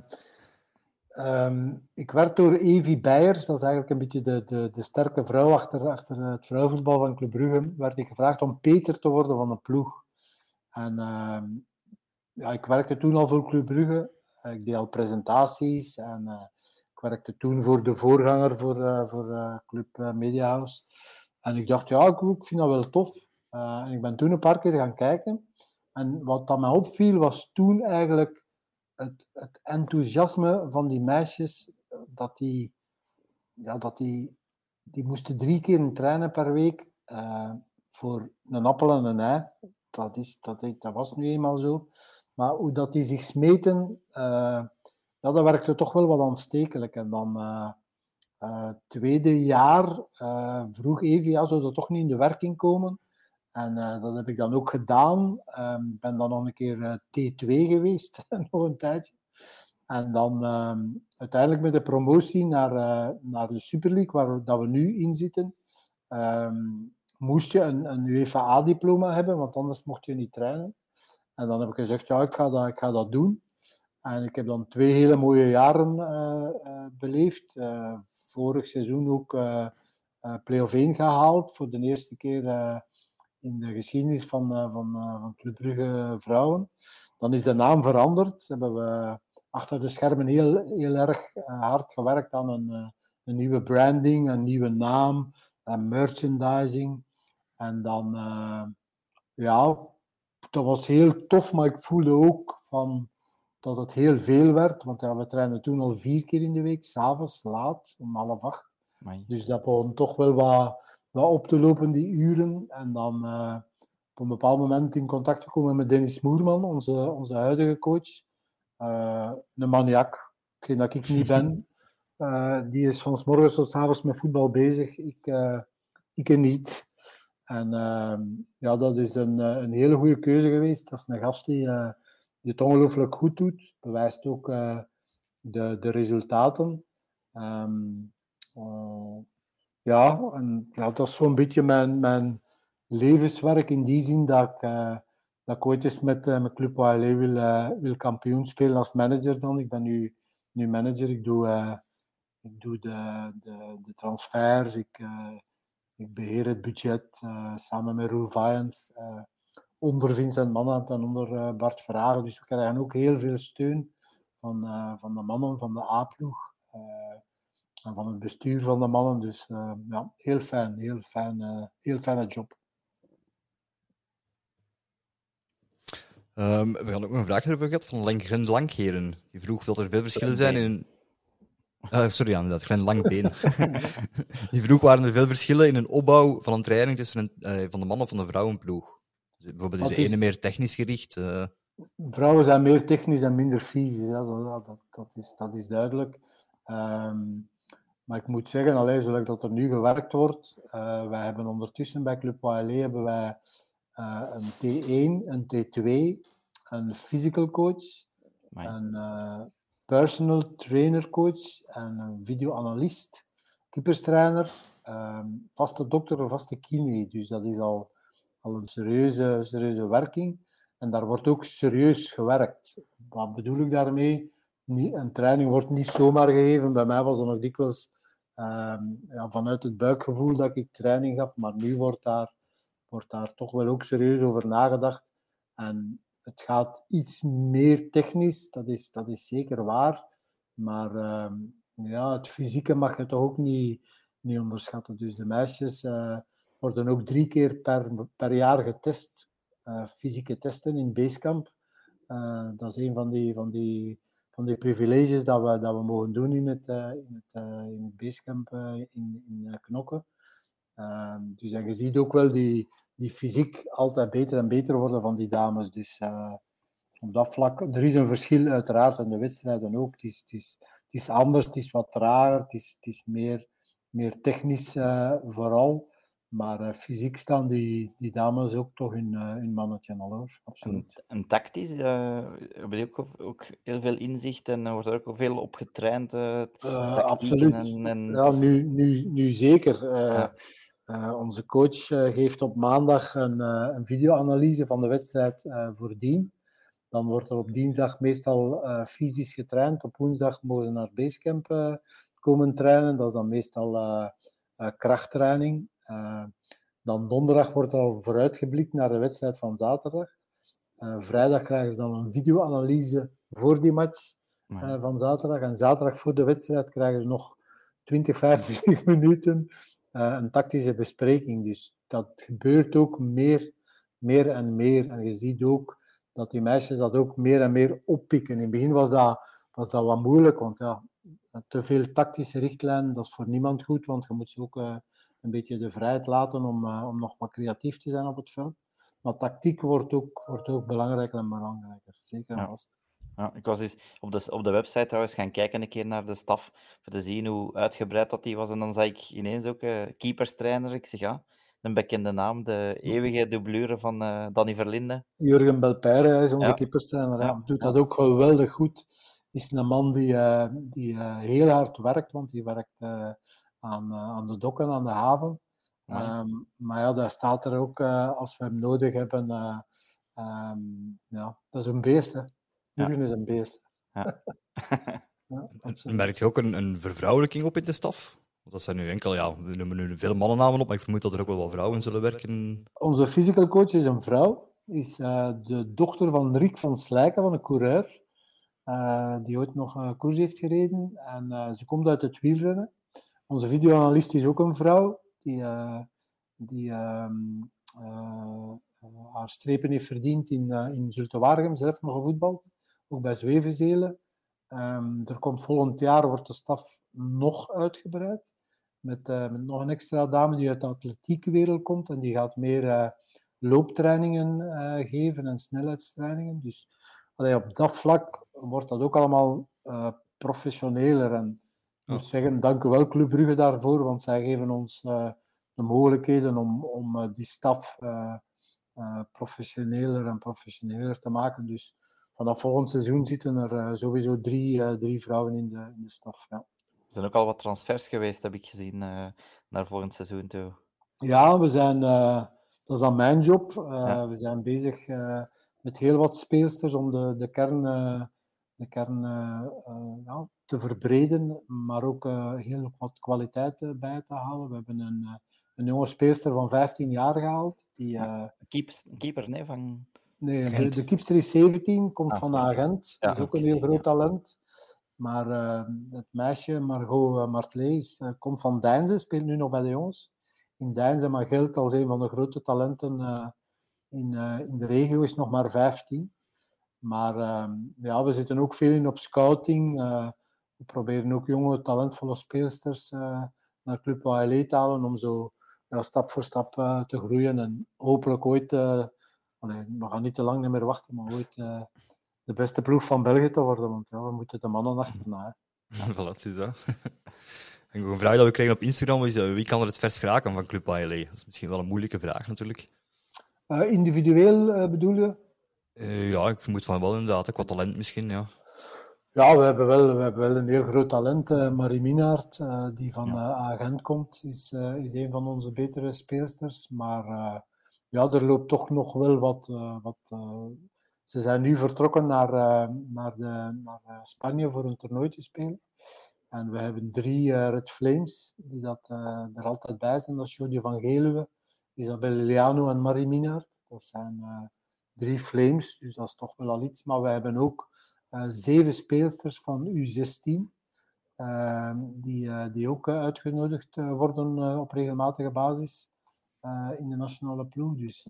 (laughs) um, ik werd door Evi Beijers, dat is eigenlijk een beetje de, de, de sterke vrouw achter, achter het vrouwenvoetbal van Club Brugge, werd ik gevraagd om Peter te worden van de ploeg. En uh, ja, ik werkte toen al voor Club Brugge. Ik deed al presentaties en uh, ik werkte toen voor de voorganger voor, uh, voor uh, Club Media House. En ik dacht, ja, ik, vind dat wel tof. En ik ben toen een paar keer gaan kijken. En wat dat mij opviel, was toen eigenlijk het, het enthousiasme van die meisjes. Dat die, ja, dat die, die moesten drie keer trainen per week uh, voor een appel en een ei. Dat, is, dat, dat was nu eenmaal zo. Maar hoe dat die zich smeten, uh, ja, dat werkte toch wel wat aanstekelijk. En dan uh, tweede jaar vroeg Evie, ja, zou dat toch niet in de werking komen? En uh, dat heb ik dan ook gedaan. Ik um, ben dan nog een keer T2 geweest, (laughs) nog een tijdje. En dan um, uiteindelijk met de promotie naar, naar de Super League, waar dat we nu in zitten, um, moest je een, een UEFA A-diploma hebben, want anders mocht je niet trainen. En dan heb ik gezegd, ja, ik ga dat, ik ga dat doen. En ik heb dan twee hele mooie jaren beleefd vorig seizoen ook play-off 1 gehaald. Voor de eerste keer in de geschiedenis van, van, van Club Brugge Vrouwen. Dan is de naam veranderd. Hebben we achter de schermen heel, heel erg hard gewerkt aan een, een nieuwe branding, een nieuwe naam, en merchandising. En dan, ja, dat was heel tof, maar ik voelde ook van dat het heel veel werd. Want ja, we trainen toen al vier keer in de week, s'avonds, laat, om half acht. Dus dat begon toch wel wat, wat op te lopen, die uren. En dan uh, op een bepaald moment in contact gekomen met Dennis Moerman, onze, onze huidige coach. Uh, een maniak, geen dat ik niet ben. Uh, (laughs) die is van s morgens tot s avonds met voetbal bezig. Ik, ik niet. En ehm, ja, dat is een, een hele goede keuze geweest. Dat is een gast die die het ongelooflijk goed doet. Bewijst ook de, de resultaten. Um, uh, ja, en dat is zo'n beetje mijn, mijn levenswerk in die zin dat ik, uh, dat ooit eens met, met Club OLE wil, wil kampioen spelen als manager dan. Ik ben nu, nu manager, ik doe, ik doe de, de, de transfers, ik, ik beheer het budget samen met Roel Vijens onder Vincent Manant en onder Bart Vragen. Dus we krijgen ook heel veel steun van, van de mannen van de A-ploeg en van het bestuur van de mannen. Dus ja, heel fijn, heel, fijn, heel fijne job. Um, we gaan ook een vraag erover gehad van Gren Langheren. Die vroeg of er veel verschillen zijn in. Uh, sorry, inderdaad, Glen Langbeen. (laughs) (laughs) die vroeg waren er veel verschillen in een opbouw van een training tussen een, van de man of van de vrouwenploeg. Bijvoorbeeld is de ene meer technisch gericht. Uh... Vrouwen zijn meer technisch en minder fysisch, ja, dat, dat, dat, is, dat is duidelijk. Um, maar ik moet zeggen, alleen zoals dat er nu gewerkt wordt, uh, wij hebben ondertussen bij Club OLE hebben wij uh, een T1, een T2, een physical coach, een personal trainer coach en een videoanalist, keeperstrainer, um, vaste dokter of vaste kine. Dus dat is al al een serieuze, serieuze werking. En daar wordt ook serieus gewerkt. Wat bedoel ik daarmee? Een training wordt niet zomaar gegeven. Bij mij was er nog dikwijls ehm, ja, vanuit het buikgevoel dat ik training gaf. Maar nu wordt daar, wordt daar toch wel ook serieus over nagedacht. En het gaat iets meer technisch, dat is, dat is zeker waar. Maar ehm, ja, het fysieke mag je toch ook niet, niet onderschatten. Dus de meisjes eh, worden ook drie keer per, per jaar getest. eh, fysieke testen in Basecamp. Eh, dat is een van die, van die, van die privileges dat we, dat we mogen doen in het, eh, in het, eh, in het Basecamp eh, in, in Knokken. Ehm, dus en je ziet ook wel die, die fysiek altijd beter en beter worden van die dames. Dus op dat vlak, er is een verschil uiteraard in de wedstrijden ook. Het is, het is, het is anders, het is wat trager, het is, het is meer, meer technisch vooral. Maar eh, fysiek staan die, die dames ook toch in, uh, in mannetje al hoor. Absoluut. En, en tactisch uh, heb je ook, ook heel veel inzicht en wordt er ook veel op getraind. Absoluut. En, en... Ja, nu, nu, nu zeker. Ja. Uh, onze coach uh, geeft op maandag een, uh, een videoanalyse van de wedstrijd voordien. Dan wordt er op dinsdag meestal fysisch getraind. Op woensdag mogen ze naar Basecamp komen trainen. Dat is dan meestal krachttraining. Dan donderdag wordt er al vooruitgeblikt naar de wedstrijd van zaterdag. vrijdag krijgen ze dan een videoanalyse voor die match van zaterdag. En zaterdag voor de wedstrijd krijgen ze nog 20, 25 (laughs) minuten een tactische bespreking. Dus dat gebeurt ook meer, meer en meer. En je ziet ook dat die meisjes dat ook meer en meer oppikken. In het begin was dat, was dat wat moeilijk, want ja, te veel tactische richtlijnen, dat is voor niemand goed, want je moet ze ook een beetje de vrijheid laten om, uh, om nog wat creatief te zijn op het veld. Maar tactiek wordt ook, wordt ook belangrijker en belangrijker, zeker vast. Ja, ik was eens op de, op de website trouwens gaan kijken een keer naar de staf, voor te zien hoe uitgebreid dat die was. En dan zag ik ineens ook uh, keeperstrainer. Ik zeg ja, een bekende naam, de eeuwige dublure van uh, Danny Verlinde. Jurgen Belperre is onze ja. keeperstrainer. Ja. Doet dat ook geweldig goed. Is een man die, uh, die heel hard werkt, want die werkt aan, aan de dokken, aan de haven. Ja. Um, maar ja, daar staat er ook, als we hem nodig hebben, um, ja, dat is een beest, hè. Jurgen is een beest. Ja. (laughs) ja, Merkt je ook een, een vervrouwelijking op in de staf? Dat zijn nu enkel, ja, we noemen nu veel mannennamen op, maar ik vermoed dat er ook wel wat vrouwen zullen werken. Onze physical coach is een vrouw, is uh, de dochter van Rick van Slijken, van een coureur, uh, die ooit nog uh, koers heeft gereden. En ze komt uit het wielrennen. Onze videoanalist is ook een vrouw, die, die um, haar strepen heeft verdiend in, in Zulte Waregem, zelf nog gevoetbald ook bij Zwevenzelen. Um, er komt volgend jaar, wordt de staf nog uitgebreid. Met, met nog een extra dame die uit de atletiekwereld komt. En die gaat meer looptrainingen geven en snelheidstrainingen. Dus allee, op dat vlak wordt dat ook allemaal professioneler. En moet zeggen, dank u wel Club Brugge daarvoor. Want zij geven ons de mogelijkheden om, om die staf professioneler en professioneler te maken. Dus vanaf volgend seizoen zitten er sowieso drie, drie vrouwen in de, in de staf. Ja. Er zijn ook al wat transfers geweest, heb ik gezien, naar volgend seizoen toe. Ja, we zijn, dat is dan mijn job. Ja. We zijn bezig met heel wat speelsters om de, de kern, de kern ja, te verbreden, maar ook heel wat kwaliteit bij te halen. We hebben een, een jonge speelster van 15 jaar gehaald. Die, ja, keeper, keeper, nee, van... Nee, de, de Keepster is 17, komt Ah, van 17. Agent. Ja, is ook een heel groot talent. Maar eh, het meisje, Margot eh, komt van Deinze, speelt nu nog bij de jongens. In Deinze, maar geldt als een van de grote talenten eh, in, eh, in de regio, is nog maar 15. Maar ehm, ja, we zitten ook veel in op scouting. We proberen ook jonge, talentvolle speelsters eh, naar Club ALE te halen om zo ja, stap voor stap eh, te groeien en hopelijk ooit eh, Allee, we gaan niet te lang meer wachten, maar ooit uh, de beste ploeg van België te worden. Want ja, we moeten de mannen achterna. Hè. (laughs) voilà, is dat. (laughs) En een vraag dat we krijgen op Instagram is uh, wie kan er het vers geraken van Club ALE? Dat is misschien wel een moeilijke vraag natuurlijk. Uh, individueel bedoel je? Uh, ja, ik vermoed van wel inderdaad. Qua talent misschien, ja. Ja, we hebben wel, we hebben wel een heel groot talent. Uh, Marie Minaert, uh, die van ja. Agent komt, is, is een van onze betere speelsters. Maar ja, er loopt toch nog wel wat. wat ze zijn nu vertrokken naar, naar, de, naar Spanje voor een toernooi te spelen. En we hebben drie Red Flames die dat, er altijd bij zijn. Dat is van Geluwe, Isabel Liliano en Marie Minard. Dat zijn drie Flames, dus dat is toch wel al iets. Maar we hebben ook zeven speelsters van U16. Ehm, die, die ook uitgenodigd worden op regelmatige basis in de nationale ploeg. Dus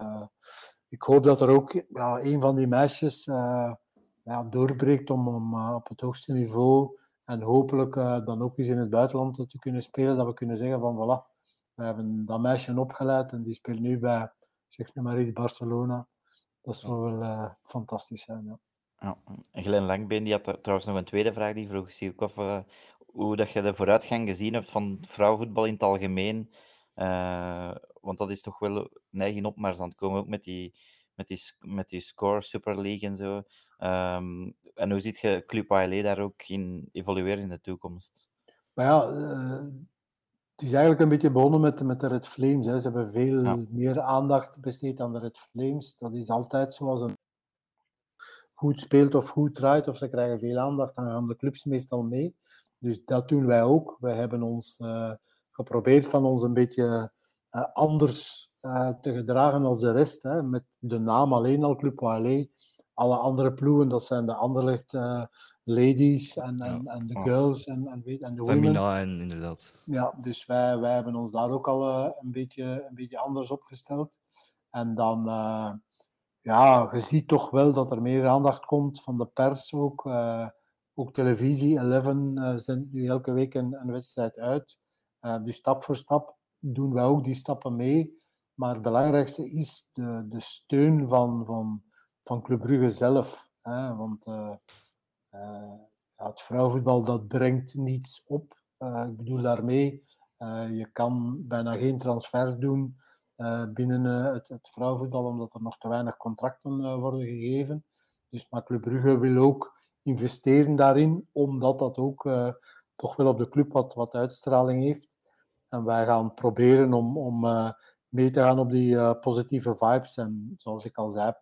ik hoop dat er ook ja, een van die meisjes ja, doorbreekt om, om op het hoogste niveau en hopelijk dan ook eens in het buitenland te kunnen spelen, dat we kunnen zeggen van voilà, we hebben dat meisje opgeleid en die speelt nu bij, zeg maar iets, Barcelona. Dat zou wel uh, fantastisch zijn, ja. Ja, en Glenn Langbeen die had trouwens nog een tweede vraag, die vroeg zich of uh, hoe dat je de vooruitgang gezien hebt van vrouwenvoetbal in het algemeen. want dat is toch wel een eigen opmars aan het komen, ook met die met die, met die score Super League en zo. Um, en hoe ziet je Club ALE daar ook in evolueren in de toekomst? Maar ja, uh, het is eigenlijk een beetje begonnen met, met de Red Flames. Hè. Ze hebben veel ja. meer aandacht besteed aan de Red Flames. Dat is altijd zoals een goed speelt of goed draait, of ze krijgen veel aandacht, dan gaan de clubs meestal mee. Dus dat doen wij ook. Wij hebben ons uh, geprobeerd van ons een beetje uh, anders uh, te gedragen als de rest. Hè, met de naam alleen al Club. Alle andere ploegen, dat zijn de Anderlecht ladies en, en, ja. en de girls en, en, en de women. Femina en inderdaad. Ja, dus wij, wij hebben ons daar ook al een, beetje, een beetje anders opgesteld. En dan, ja, je ziet toch wel dat er meer aandacht komt van de pers ook. ook televisie, Eleven zendt nu elke week een, een wedstrijd uit. dus stap voor stap doen wij ook die stappen mee. Maar het belangrijkste is de, de steun van, van, van Club Brugge zelf. Hè? Want uh, uh, het vrouwenvoetbal dat brengt niets op. Uh, ik bedoel daarmee, je kan bijna geen transfers doen binnen het, het vrouwenvoetbal, omdat er nog te weinig contracten worden gegeven. Dus maar Club Brugge wil ook investeren daarin, omdat dat ook toch wel op de club wat, wat uitstraling heeft. En wij gaan proberen om, om mee te gaan op die positieve vibes. En zoals ik al zei,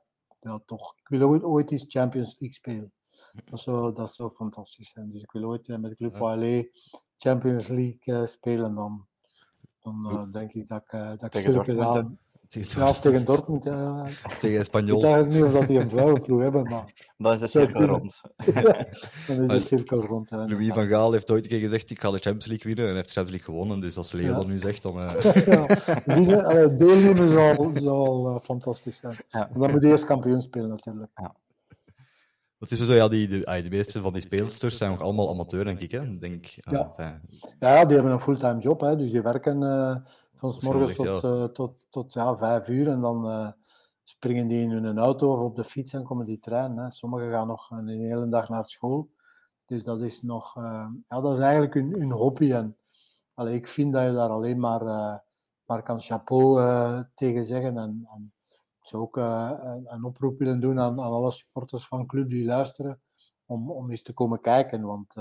ja, toch, ik wil ooit, ooit eens Champions League spelen. Dat zou, dat zou fantastisch zijn. Dus ik wil ooit met de Club ja. Champions League spelen. Dan, dan denk ik dat, dat ik veel gedaan tegen ja, tegen Dortmund. Tegen Espanyol. Ik weet eigenlijk niet of dat die een vrouwenploeg hebben, maar... Dan is de cirkel rond. (laughs) dan is de cirkel rond. Louis van Gaal heeft ooit een keer gezegd, ik ga de Champions League winnen, en heeft de Champions League gewonnen. Dus als Leo ja. dat nu zegt, dan... Uh... (laughs) ja, deelnemen zou, zou uh, fantastisch zijn. Ja. Dan moet je eerst kampioen spelen, natuurlijk. Ja. Het is zo, ja, die, de, de meeste van die speelsters zijn nog allemaal amateur, denk ik. Hè? Denk, ja. Enfin... ja, die hebben een fulltime job, hè, dus die werken... Uh, van s morgens tot, ja. Uh, tot, tot ja, vijf uur en dan uh, springen die in hun auto of op de fiets en komen die trein. Hè. Sommigen gaan nog een hele dag naar school. Dus dat is nog, uh, ja, dat is eigenlijk hun, hun hobby. En allee, ik vind dat je daar alleen maar, maar kan chapeau tegen zeggen. En, en ik zou ook een, een, oproep willen doen aan, aan alle supporters van club die luisteren, om, om eens te komen kijken. Want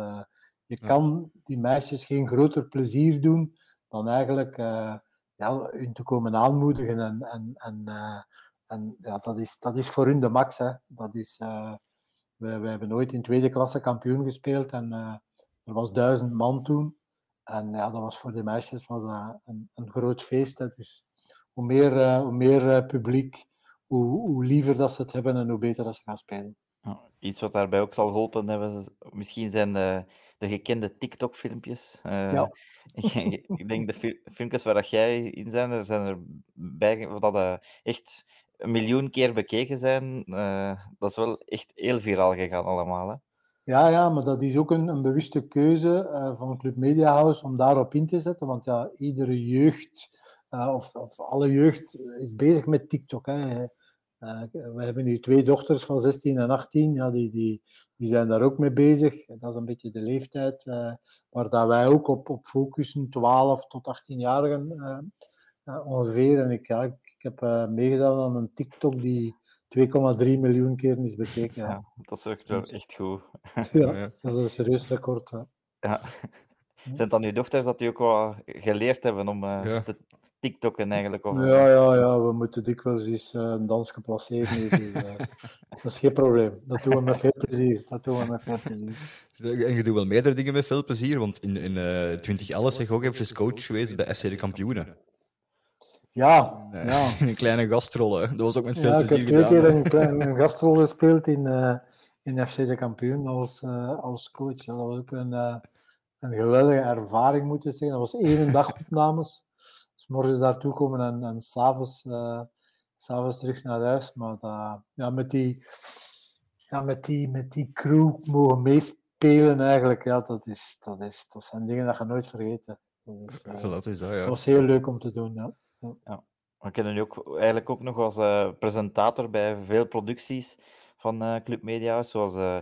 je kan die meisjes geen groter plezier doen dan eigenlijk uh, ja, hun te komen aanmoedigen. En, en, en, en ja, dat, is, dat is voor hun de max. Hè. Dat is, we, we hebben nooit in tweede klasse kampioen gespeeld en er was duizend man toen. En ja, dat was voor de meisjes was dat een, een groot feest. Hè. Dus hoe meer, hoe meer publiek, hoe, hoe liever dat ze het hebben en hoe beter dat ze gaan spelen. Iets wat daarbij ook zal geholpen hebben, misschien zijn de, de gekende TikTok-filmpjes. Uh, ja. (laughs) ik, denk de filmpjes waar dat jij in zijn, zijn er bij, dat uh, echt een miljoen keer bekeken zijn. Uh, dat is wel echt heel viraal gegaan allemaal. Hè? Ja, ja, maar dat is ook een, een bewuste keuze van Club Media House om daarop in te zetten. Want ja, iedere jeugd, of, of alle jeugd, is bezig met TikTok. Hè. Uh, we hebben nu twee dochters van 16 en 18, ja, die, die, die zijn daar ook mee bezig. Dat is een beetje de leeftijd uh, waar dat wij ook op, op focussen, 12 tot 18-jarigen uh, ongeveer. En ik, ja, ik, ik heb meegedaan aan een TikTok die 2,3 miljoen keer is bekeken. Ja. dat is echt wel echt goed. ja, dat is een serieus record. Ja. Zijn het dan uw dochters dat die ook wel geleerd hebben om te, TikTokken eigenlijk. Of, Ja, ja, ja, we moeten dikwijls eens eh, een dansje placeren. hier, Dus, eh, (laughs) dat is geen probleem. Dat doen we met veel plezier. Dat doen we met veel plezier. En je doet wel meerdere dingen met veel plezier, want in, in eh 2011 zeg je ook eventjes coach geweest bij FC de Kampioenen. Ja, Eh, ja. In (laughs) een kleine gastrol, hè. Dat was ook met veel ja ik heb plezier twee gedaan. keer een, klein, een gastrol gespeeld in, eh, in FC de Kampioen als, eh, als coach. Ja, dat was ook een, eh, een geweldige ervaring, moet ik zeggen. Dat was één dag opnames. Dus morgens daartoe komen en, en s'avonds eh, s'avonds terug naar huis. Maar dat, ja, met, die, ja, met, die, met die crew mogen meespelen eigenlijk, ja, dat, is, dat, is, dat zijn dingen dat je nooit vergeten. Dat, is, eh, dat is dat, ja. dat was heel leuk om te doen, ja. We kennen u ook eigenlijk ook nog als eh, presentator bij veel producties van eh, Club Media zoals, eh,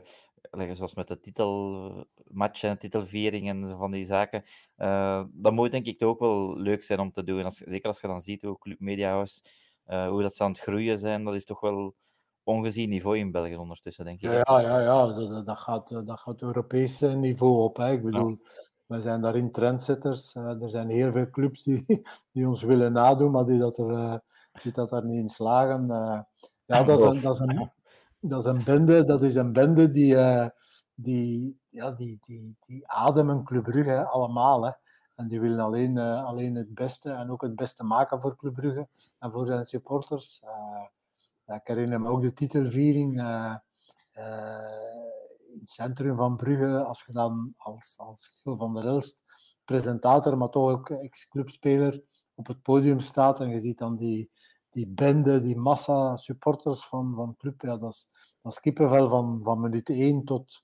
zoals met de titelmatch en titelviering en van die zaken. Eh, dat moet denk ik ook wel leuk zijn om te doen. Als, zeker als je dan ziet hoe Club Media House, eh, hoe dat ze aan het groeien zijn, dat is toch wel ongezien niveau in België ondertussen, denk ik. Ja, ja, ja. Dat, dat- gaat, eh, dat gaat Europees niveau op. Hè. Ik bedoel, wij zijn daarin trendsetters. Er zijn heel veel clubs die, (laughs) die ons willen nadoen, maar die dat er, die dat er niet in slagen. Ja, dat is, een, dat, is een, dat is een bende, dat is een bende die, die, ja, die, die, die ademen Club Brugge allemaal. Hè. En die willen alleen, eh, alleen het beste en ook het beste maken voor Club Brugge en voor zijn supporters. Eh, ik herinner me ook de titelviering. eh, in het centrum van Brugge, als je dan als, als van der Elst, presentator, maar toch ook ex-clubspeler, op het podium staat en je ziet dan die, die bende, die massa supporters van, van club, ja, dat is, dat kippenvel van, van minuut 1 tot,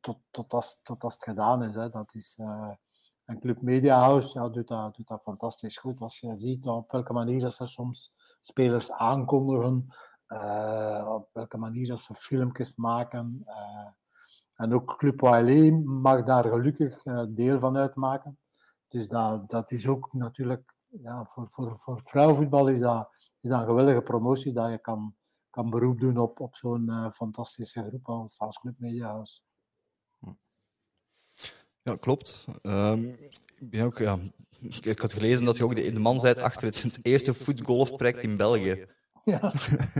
tot, tot, als, het gedaan is. Hè. Dat is eh, en Club Media House ja, doet, dat, doet dat fantastisch goed. Als je ziet op welke manier dat ze soms spelers aankondigen, eh, op welke manier dat ze filmpjes maken. eh, en ook Club Wailé mag daar gelukkig deel van uitmaken. Dus dat, dat is ook natuurlijk, ja, voor, voor, voor vrouwenvoetbal is dat, is een geweldige promotie dat je kan, kan beroep doen op, op zo'n fantastische groep als, als Club Media House. Ja, klopt. Ehm, ik, ben ook, ja, ik, ik had gelezen dat je ook de, de man bent achter het, het eerste voetgolfproject in België. Ja.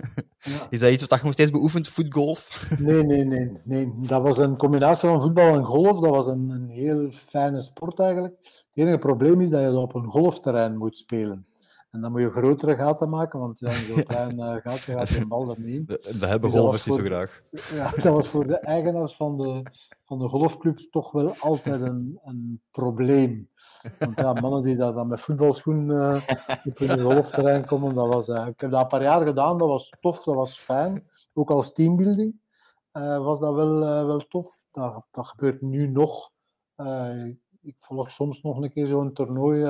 (laughs) Is dat iets wat je nog steeds beoefent, voetgolf? Nee, nee, nee, nee. Dat was een combinatie van voetbal en golf. Dat was een, een heel fijne sport eigenlijk. Het enige probleem is dat je dat op een golfterrein moet spelen. En dan moet je grotere gaten maken, want ja, zo'n (laughs) klein uh, gaatje gaat de bal er. (laughs) Dat, dat hebben Dus golfers niet zo graag. (laughs) Ja, dat was voor de eigenaars van de, van de golfclubs toch wel altijd een, een probleem. Want ja, mannen die daar dan met voetbalschoenen eh, op hun golfterrein komen, dat was... eh, ik heb dat een paar jaar gedaan, dat was tof, dat was fijn. Ook als teambuilding was dat wel, wel tof. Dat, dat gebeurt nu nog. Ik volg soms nog een keer zo'n toernooi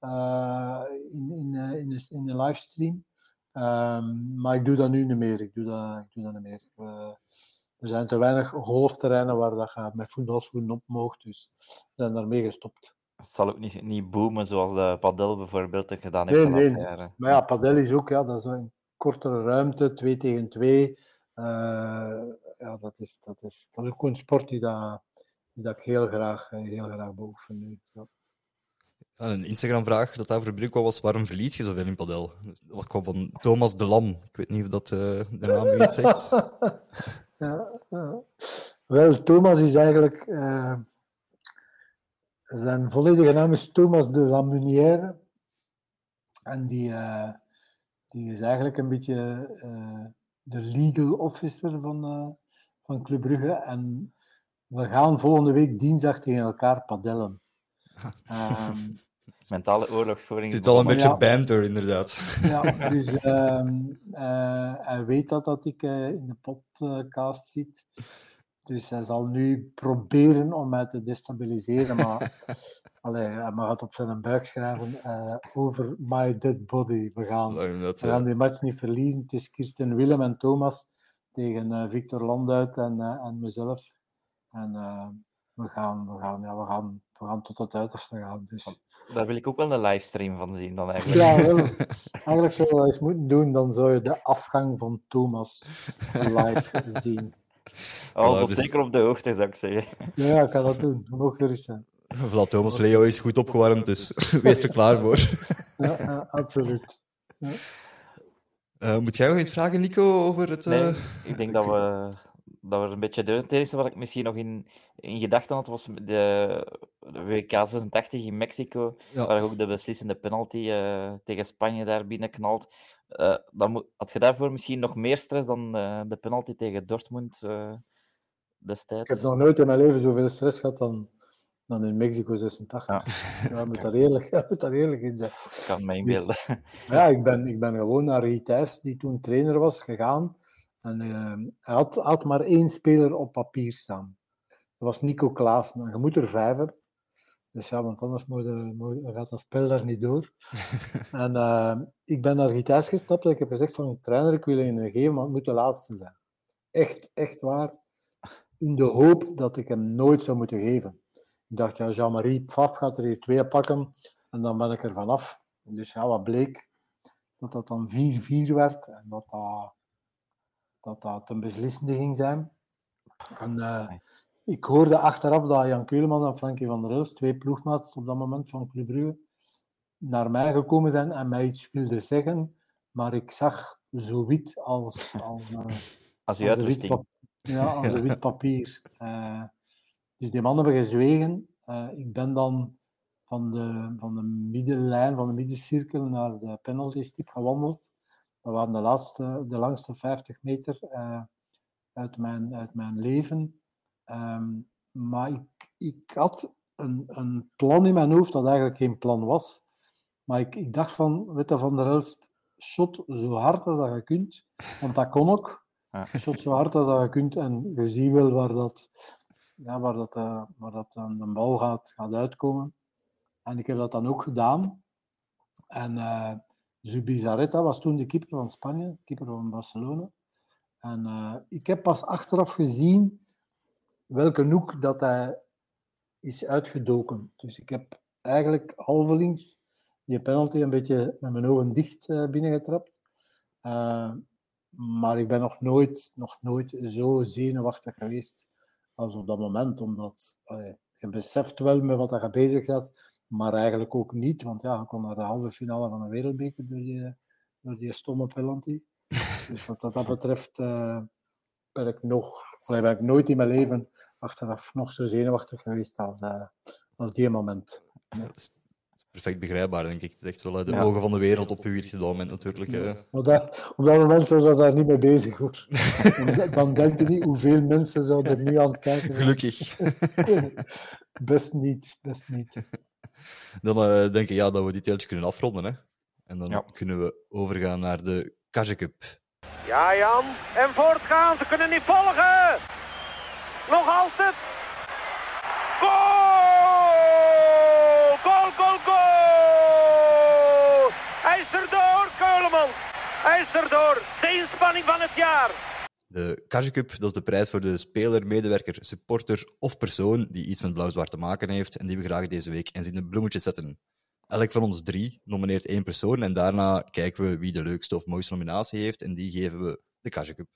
in, in, eh, in, de, in de livestream. Ehm, maar ik doe dat nu niet meer. Ik doe dat, ik doe dat niet meer. Eh, er zijn te weinig golfterreinen waar dat je met voetbalschoenen op moogt, dus we zijn daarmee gestopt. Het zal ook niet, niet boomen zoals de padel bijvoorbeeld het gedaan heeft Nee, de laatste nee. jaren. Maar ja, padel is ook, ja, dat is een kortere ruimte, 2 tegen 2. ja, dat is, dat, is, dat is ook een sport die, dat, die dat ik heel graag, eh, heel graag beoefen nu. Ja. Een Instagram-vraag dat daar voor kwam was: waarom verliet je zoveel in padel? Dat kwam van Thomas de Lam. Ik weet niet of dat eh, de naam iets zegt. (laughs) ja, ja. Wel, Thomas is eigenlijk. eh, zijn volledige naam is Thomas de Lamunière. En die, eh, die is eigenlijk een beetje de legal officer van, van Club Brugge. En we gaan volgende week dinsdag tegen elkaar padellen. Ehm, Mentale oorlogsvoering. Het is al een beetje ja. banter, inderdaad. Ja, dus ehm, eh, hij weet dat, dat ik eh, in de podcast zit. Dus hij zal nu proberen om mij te destabiliseren. Maar (laughs) allee, hij mag het op zijn buik schrijven. eh, over my dead body. We gaan, we gaan die match niet verliezen. Het is Kirsten Willem en Thomas tegen eh, Victor Landuit en, eh, en mezelf. En we, gaan, we, gaan, ja, we, gaan, we gaan tot het uiterste gaan. Dus. Daar wil ik ook wel een livestream van zien dan eigenlijk. Ja, (laughs) wel. Eigenlijk zou je dat eens moeten doen, dan zou je de afgang van Thomas live zien. Ja, op dus- zeker op de hoogte, zou ik zeggen. Ja, ja, ik ga dat doen. Nog gerust zijn. Voilà, Thomas Leo is goed opgewarmd, dus (laughs) wees er klaar voor. Ja, ja, absoluut. Uh, moet jij nog iets vragen, Nico, over het... Uh... Nee, ik denk dat we, dat we een beetje. Het enige wat ik misschien nog in, in gedachten had, was de, de WK 86 in Mexico, ja. waar ook de beslissende penalty uh, tegen Spanje daar binnenknalt. Uh, dan moet, had je daarvoor misschien nog meer stress dan uh, de penalty tegen Dortmund destijds? Ik heb nog nooit in mijn leven zoveel stress gehad dan, dan in Mexico 86. Ja. (laughs) ja moet daar eerlijk, ja, (laughs) moet daar eerlijk in zijn. Ik kan me inbeelden. Dus, ja, ik ben, ik ben gewoon naar Guy die toen trainer was, gegaan. En uh, hij had, had maar één speler op papier staan. Dat was Nico Klaassen. En je moet er vijf hebben. Dus ja, want anders moet je, moet, gaat dat spel daar niet door. (laughs) en uh, ik ben naar Gitaars gestapt en ik heb gezegd van een trainer, ik wil je een geven, maar het moet de laatste zijn. Echt, echt waar. In de hoop dat ik hem nooit zou moeten geven. Ik dacht, ja, Jean-Marie Pfaff gaat er hier twee pakken en dan ben ik er vanaf. Dus ja, wat bleek? Dat dat dan 4-4 werd en dat dat dat dat een beslissende ging zijn. En, uh, ik hoorde achteraf dat Jan Keuleman en Frankie van der Elst, twee ploegmaats op dat moment van Club Brugge, naar mij gekomen zijn en mij iets wilden zeggen, maar ik zag zo wit als... (laughs) Als, uh, als, als uitrusting. Ja, als een wit papier. Uh, dus die mannen hebben gezwegen. ik ben dan van de, van de middenlijn, van de middencirkel naar de penalty stip gewandeld. Dat waren de, laatste, de langste 50 meter uh, uit, mijn, uit mijn leven. Um, maar ik, ik had een, een plan in mijn hoofd dat eigenlijk geen plan was. Maar ik, ik dacht van, Witte van der Elst, shot zo hard als dat je kunt. Want dat kon ook. Ja. Shot zo hard als dat je kunt. En je ziet wel waar dat, ja, waar dat, uh, waar dat een bal gaat, gaat uitkomen. En ik heb dat dan ook gedaan. En uh, Zubizarreta was toen de keeper van Spanje, keeper van Barcelona. En uh, ik heb pas achteraf gezien welke hoek dat hij is uitgedoken. Dus ik heb eigenlijk halvelings die penalty een beetje met mijn ogen dicht uh, binnengetrapt. Uh, maar ik ben nog nooit, nog nooit zo zenuwachtig geweest als op dat moment. Omdat je beseft wel met wat je bezig bent maar eigenlijk ook niet, want ja, ik kon naar de halve finale van de wereldbeker door die, door die stomme penalty. (laughs) Dus wat dat betreft uh, ben, ik nog, ben ik nooit in mijn leven achteraf nog zo zenuwachtig geweest als, uh, als die moment. Ja. Perfect begrijpbaar, denk ik. Het is echt wel de ja. ogen van de wereld op u op dat moment natuurlijk. Ja. Op, dat, op dat moment zijn ze daar niet mee bezig hoor. (laughs) Dan denk je niet hoeveel mensen zouden er nu aan het kijken zijn. Gelukkig. (laughs) best niet, best niet. Dan uh, denk ik ja, dat we dit deeltje kunnen afronden. Hè? En dan ja. kunnen we overgaan naar de Kage Cup. Ja, Jan. En voortgaan. Ze kunnen niet volgen. Nog altijd. Goal! Goal, goal, goal! Hij is erdoor, Keuleman. Hij is erdoor. De inspanning van het jaar. De Kage Cup dat is de prijs voor de speler, medewerker, supporter of persoon die iets met blauw-zwart te maken heeft en die we graag deze week in de bloemetjes zetten. Elk van ons drie nomineert één persoon en daarna kijken we wie de leukste of mooiste nominatie heeft en die geven we de Kage Cup.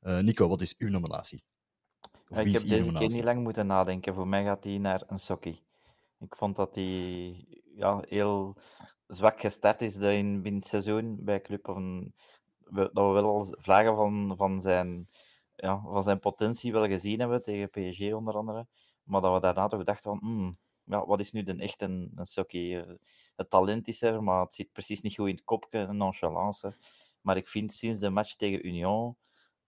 Uh, Nico, wat is uw nominatie? Of ik heb deze nominatie? keer niet lang moeten nadenken. Voor mij gaat die naar een sokkie. Ik vond dat hij ja, heel zwak gestart is in, binnen het seizoen bij Club. Of een, dat we wel vragen van, van, zijn, ja, van zijn potentie wel gezien hebben tegen PSG onder andere. Maar dat we daarna toch dachten van, hmm, ja, wat is nu de echt een? Het talent is er, maar het zit precies niet goed in het kopje, een nonchalance. Maar ik vind sinds de match tegen Union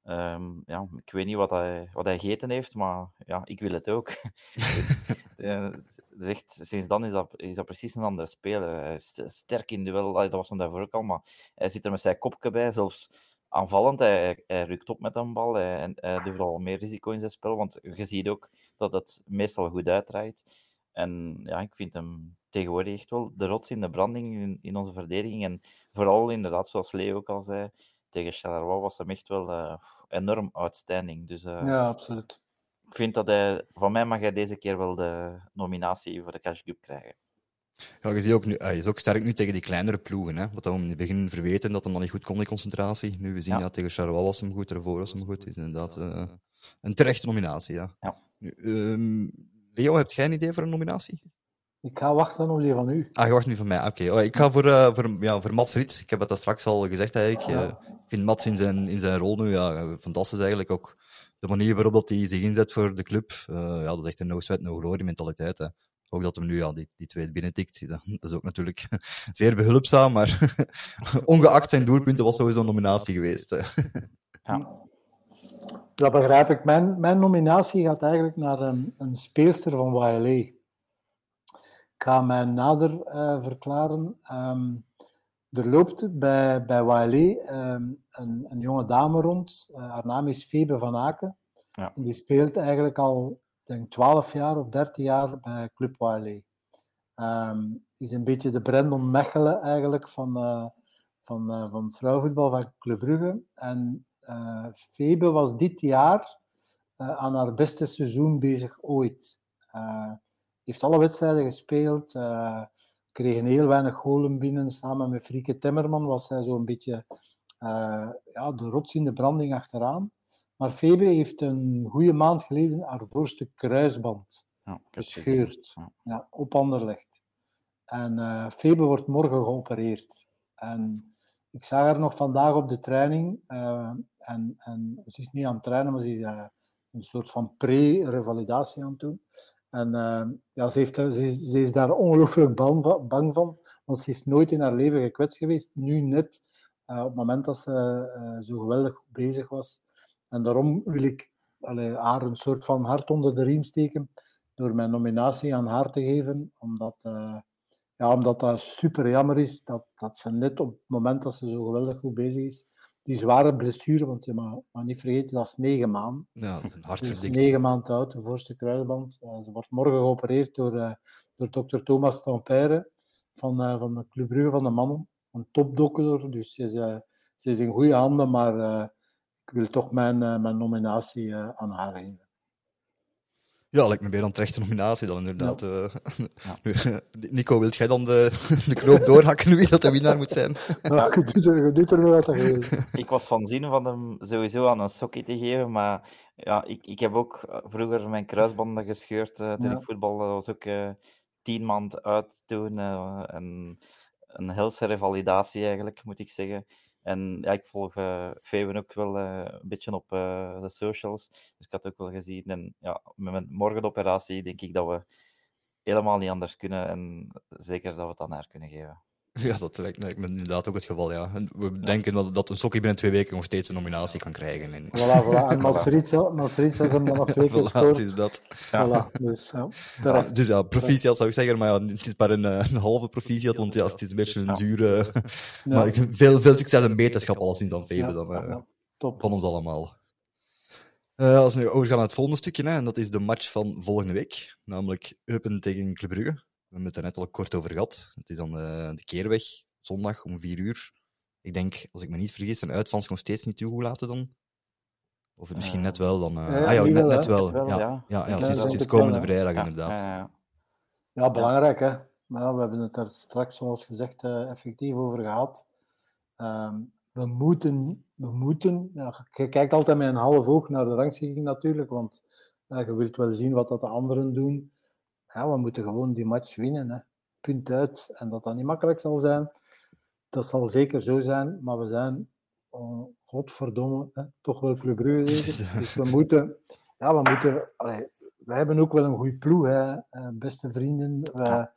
Um, ja, ik weet niet wat hij, wat hij gegeten heeft, maar ja, ik wil het ook. (laughs) dus, (laughs) uh, echt, sinds dan is dat, is dat precies een andere speler. Hij is sterk in duel, dat was hem daarvoor ook al, maar hij zit er met zijn kopje bij, zelfs aanvallend. Hij, hij rukt op met een bal hij, en hij durft al meer risico in zijn spel, want je ziet ook dat het meestal goed uitdraait. En ja, ik vind hem tegenwoordig echt wel de rots in de branding in, in onze verdediging. En vooral inderdaad, zoals Leo ook al zei, tegen Charleroi was hem echt wel uh, enorm outstanding. Dus, uh, ja, absoluut. Ik vind dat hij, van mij mag hij deze keer wel de nominatie voor de Cash Cup krijgen. Ja, je ziet ook nu, hij is ook sterk nu tegen die kleinere ploegen. Hè? Wat we in het begin verweten, dat hem dan niet goed kon in concentratie. Nu we zien, ja. ja tegen Charleroi was hem goed, ervoor was hem goed. is inderdaad uh, een terechte nominatie, ja. ja. Nu, um, Leo, heb jij een idee voor een nominatie? Ik ga wachten op die van u. Ah, je wacht nu van mij. Oké, oh, ik ga voor, eh, voor, ja, voor Mats Rits. Ik heb het daar straks al gezegd eigenlijk. Ja. Eh, ik vind Mats in zijn, in zijn rol nu ja, fantastisch eigenlijk. Ook de manier waarop dat hij zich inzet voor de club. eh, ja, dat is echt een no sweat, no glory mentaliteit. Hè. Ook dat hem nu ja, die, die twee binnentikt, dat, (laughs) dat is ook natuurlijk (laughs) zeer behulpzaam. Maar (laughs) ongeacht zijn doelpunten was sowieso een nominatie geweest. hè. Ja. Dat begrijp ik. Mijn, mijn nominatie gaat eigenlijk naar een, een speelster van YLA. Ik ga mij nader eh, verklaren. Ehm, er loopt bij, bij YLA ehm, een, een jonge dame rond. Eh, haar naam is Febe van Aken. Ja. Die speelt eigenlijk al denk 12 jaar of 13 jaar bij Club YLA. Ehm is een beetje de Brandon Mechelen eigenlijk van, eh, van, van het vrouwenvoetbal van Club Brugge. En Febe was dit jaar aan haar beste seizoen bezig ooit. Eh heeft alle wedstrijden gespeeld, eh, kreeg een heel weinig golen binnen. Samen met Frieke Timmerman was zij zo'n beetje eh, ja, de rots in de branding achteraan. Maar Febe heeft een goede maand geleden haar voorste kruisband Ja, gescheurd. Ja. Ja, op Anderlecht. En eh Febe wordt morgen geopereerd. En ik zag haar nog vandaag op de training. eh, en, en ze is niet aan het trainen, maar ze is eh, een soort van pre-revalidatie aan het doen. En eh, ja, ze, heeft, ze, is, daar ongelooflijk bang bang van, want ze is nooit in haar leven gekwetst geweest. Nu net, eh, op het moment dat ze eh, zo geweldig bezig was. En daarom wil ik haar een soort van hart onder de riem steken door mijn nominatie aan haar te geven, omdat, eh, ja, omdat dat super jammer is dat, dat ze net op het moment dat ze zo geweldig goed bezig is, die zware blessure, want je mag, mag niet vergeten, dat is negen maanden. Ja, een hart Ze is negen maanden oud, de voorste kruisband. Eh, ze wordt morgen geopereerd door, eh, door dokter Thomas Tampere van, eh, van de Club Brugge van de Mannen. Een topdokter, dus ze is, ze is in goede handen, maar ik wil toch mijn, mijn nominatie aan haar geven. Ja, lijkt me meer dan terechte nominatie dan inderdaad. eh. Ja. (laughs) Nico, wilt jij dan de, de knoop doorhakken wie dat de winnaar moet zijn? (laughs) Ja, je doet er, er wel wat aan geven. Ik was van zin van hem sowieso aan een sokkie te geven, maar ja, ik, ik heb ook vroeger mijn kruisbanden gescheurd eh, toen Ja. ik voetbalde. Dat was ook eh, tien maand uit toen. eh, en een helse revalidatie eigenlijk, moet ik zeggen. En ja, ik volg Fabian ook wel eh, een beetje op eh, de socials. Dus ik had ook wel gezien. En ja, met mijn morgenoperatie denk ik dat we helemaal niet anders kunnen. En zeker dat we het aan haar kunnen geven. (laughs) Ja, dat lijkt, lijkt me inderdaad ook het geval, ja. En we denken dat, dat een sokkie binnen twee weken nog steeds een nominatie kan krijgen. En, Voilà, voilà. En (laughs) Maastricht Maastricht heeft hem dan nog twee keer Voilà, is dat. Voilà, dus ja, terecht. Dus ja, proficiat zou ik zeggen, maar ja, het is maar een, eh, een halve proficiat, want ja, het is een beetje een Ja. zure... Ja. (laughs) Maar ik- veel, veel succes en beterschap alleszins aan Febe Ja, dan, eh, ja, top. van ons allemaal. Eh, als we nu overgaan naar het volgende stukje, hè, en dat is de match van volgende week, namelijk Eupen tegen Club Brugge. We hebben het er net al kort over gehad. Het is dan eh, de keerweg, zondag om vier uur. Ik denk, als ik me niet vergis, zijn uitvans nog steeds niet toegelaten dan. Of misschien Eh, net wel dan. eh, ja, ah ja, net, wel, net hè? wel. Net wel, ja, ja. ja, ja, sinds, sinds komende vrijdag Ja, inderdaad. ja, ja. Ja, belangrijk hè. Ja, we hebben het er straks, zoals gezegd, eh, effectief over gehad. Ehm, we moeten, we moeten, ja, je kijkt altijd met een half oog naar de rangschikking natuurlijk, want je wilt wel zien wat dat de anderen doen. Ja, we moeten gewoon die match winnen. Hè. Punt uit. En dat dat niet makkelijk zal zijn, dat zal zeker zo zijn, maar we zijn, oh, godverdomme, hè, toch wel Club Brugge. (laughs) Dus we moeten, ja, we moeten, allee, wij hebben ook wel een goede ploeg, hè, eh, beste vrienden. Wij,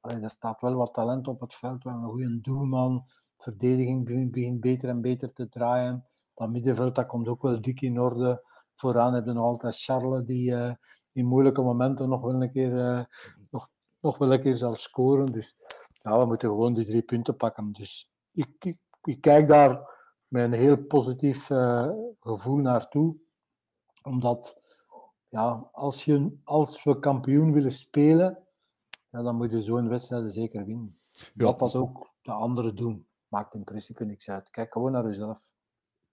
allee, er staat wel wat talent op het veld. We hebben een goede doelman. Verdediging begint, begint beter en beter te draaien. Dat middenveld dat komt ook wel dik in orde. Vooraan hebben we nog altijd Charles, die eh, in moeilijke momenten nog wel een keer, eh, nog, nog wel een keer zal scoren. Dus ja, we moeten gewoon die drie punten pakken. Dus ik, ik, ik kijk daar met een heel positief eh, gevoel naartoe. Omdat ja, als, je, als we kampioen willen spelen, ja, dan moet je zo'n wedstrijd zeker winnen. Dat dat ook de anderen doen, maakt in principe niks uit. Kijk gewoon naar jezelf.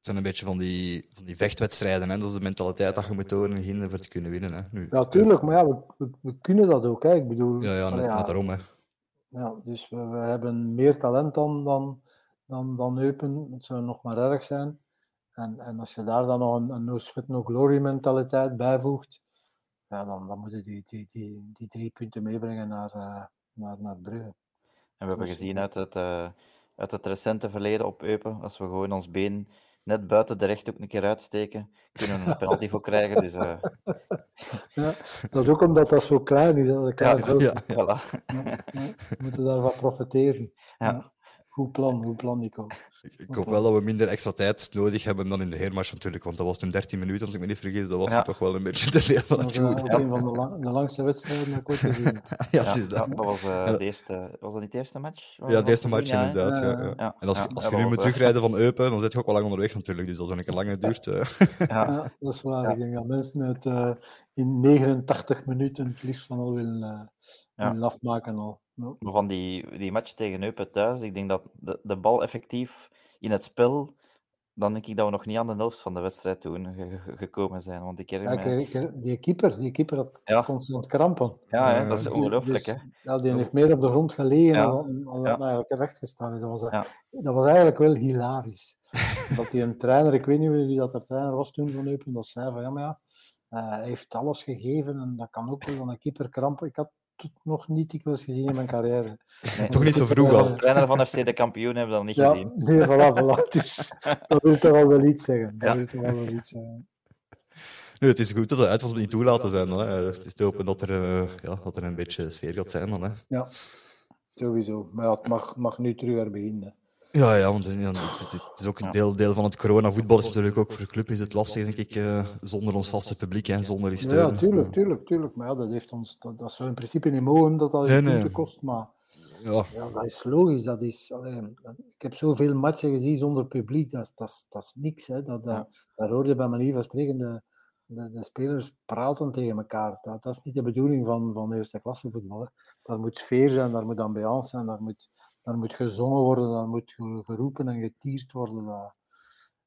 Het zijn een beetje van die, van die vechtwedstrijden. Hè? Dat is de mentaliteit dat je moet in Ginder voor te kunnen winnen. Hè? Nu, Ja, tuurlijk, maar ja, we, we, we kunnen dat ook. Hè. Ik bedoel, Ja, ja, net, daarom. Hè. Ja, dus we, we hebben meer talent dan, dan, dan, dan Eupen. Het zou nog maar erg zijn. En, en als je daar dan nog een, een no sweat, no glory mentaliteit bijvoegt, ja, dan, dan moeten die, die, die, die drie punten meebrengen naar, uh, naar, naar Brugge. En we hebben gezien uit het, uh, uit het recente verleden op Eupen, als we gewoon ons been net buiten de recht ook een keer uitsteken, kunnen we een penalty voor krijgen. Dus, uh... (laughs) ja, dat is ook omdat dat zo klein is. Dat klein ja, ja, voilà. we moeten daarvan profiteren. Ja. Goed plan, goed plan, Nico. Ik, ik hoop wel dat we minder extra tijd nodig hebben dan in de heermars natuurlijk, want dat was toen 13 minuten, als ik me niet vergis. Dat was ja. toch wel een beetje te veel van het goede. Dat was een van de, lang, de, langste wedstrijden die ik ooit gezien (laughs) ja, ja, dat. dat was, uh, de eerste, was dat niet de eerste match? Ja, de eerste match inderdaad. Ja, ja. En als, als je nu moet terugrijden van Eupen, dan zit je ook wel lang onderweg natuurlijk, dus als het een keer langer duurt... (laughs) Uh... Ja. dat is waar. Ik denk dat mensen het uh, in 89 minuten het liefst van al willen, willen afmaken al. Maar van die, die match tegen Eupen thuis, ik denk dat de, de bal effectief in het spel, dan denk ik dat we nog niet aan de helft van de wedstrijd toen gekomen zijn. Want ik ja, mij... die, keeper, die keeper had ja. constant krampen. Ja, hè, dat is ongelooflijk. Dus, hè? Ja, die heeft meer op de grond gelegen Ja. dan, dan Ja. eigenlijk recht gestaan is. Dat was, Ja. dat was eigenlijk wel hilarisch. (laughs) dat die een trainer, ik weet niet wie dat er trainer was toen van Eupen, dat zei van ja, maar ja, eh, hij heeft alles gegeven en dat kan ook wel dan een keeper krampen. Ik had nog niet dikwijls gezien in mijn carrière. (laughs) Nee, Toch niet zo vroeg Als al. trainer van FC de kampioen hebben we dat niet Ja, gezien. nee, voilà, voilà. Dus, (laughs) dat wil toch wel wel iets zeggen. Dat Ja. wil toch wel wel iets zeggen. Nu, het is goed dat de uitwas niet toelaten zijn. Dan, hè. Het is te hopen dat er, eh, ja, dat er een beetje sfeer gaat zijn. Dan, hè. Ja, sowieso. Maar ja, het mag, mag nu terug weer beginnen. Ja, ja, want ja, het, het- is ook een deel, deel van het corona-voetbal. Is natuurlijk ook voor de club is het lastig, denk ik, eh, zonder ons vaste publiek, hè, zonder die steun. Ja, tuurlijk, tuurlijk, tuurlijk. Maar ja, dat, heeft ons, dat, dat zou in principe niet mogen dat dat Nee, nee. kost. Maar Ja, ja, dat is logisch. Dat is, allee, ik heb zoveel matchen gezien zonder publiek. Dat, is- dat, is- dat is niks. Hè. Dat, dat, Daar hoor je bij manier van spreken de, de, de spelers praten tegen elkaar. Dat, dat is niet de bedoeling van, van eerste klasse voetbal. Hè. Daar moet sfeer zijn, daar moet ambiance zijn, daar moet, daar moet gezongen worden, daar moet ge- geroepen en getierd worden. Dat,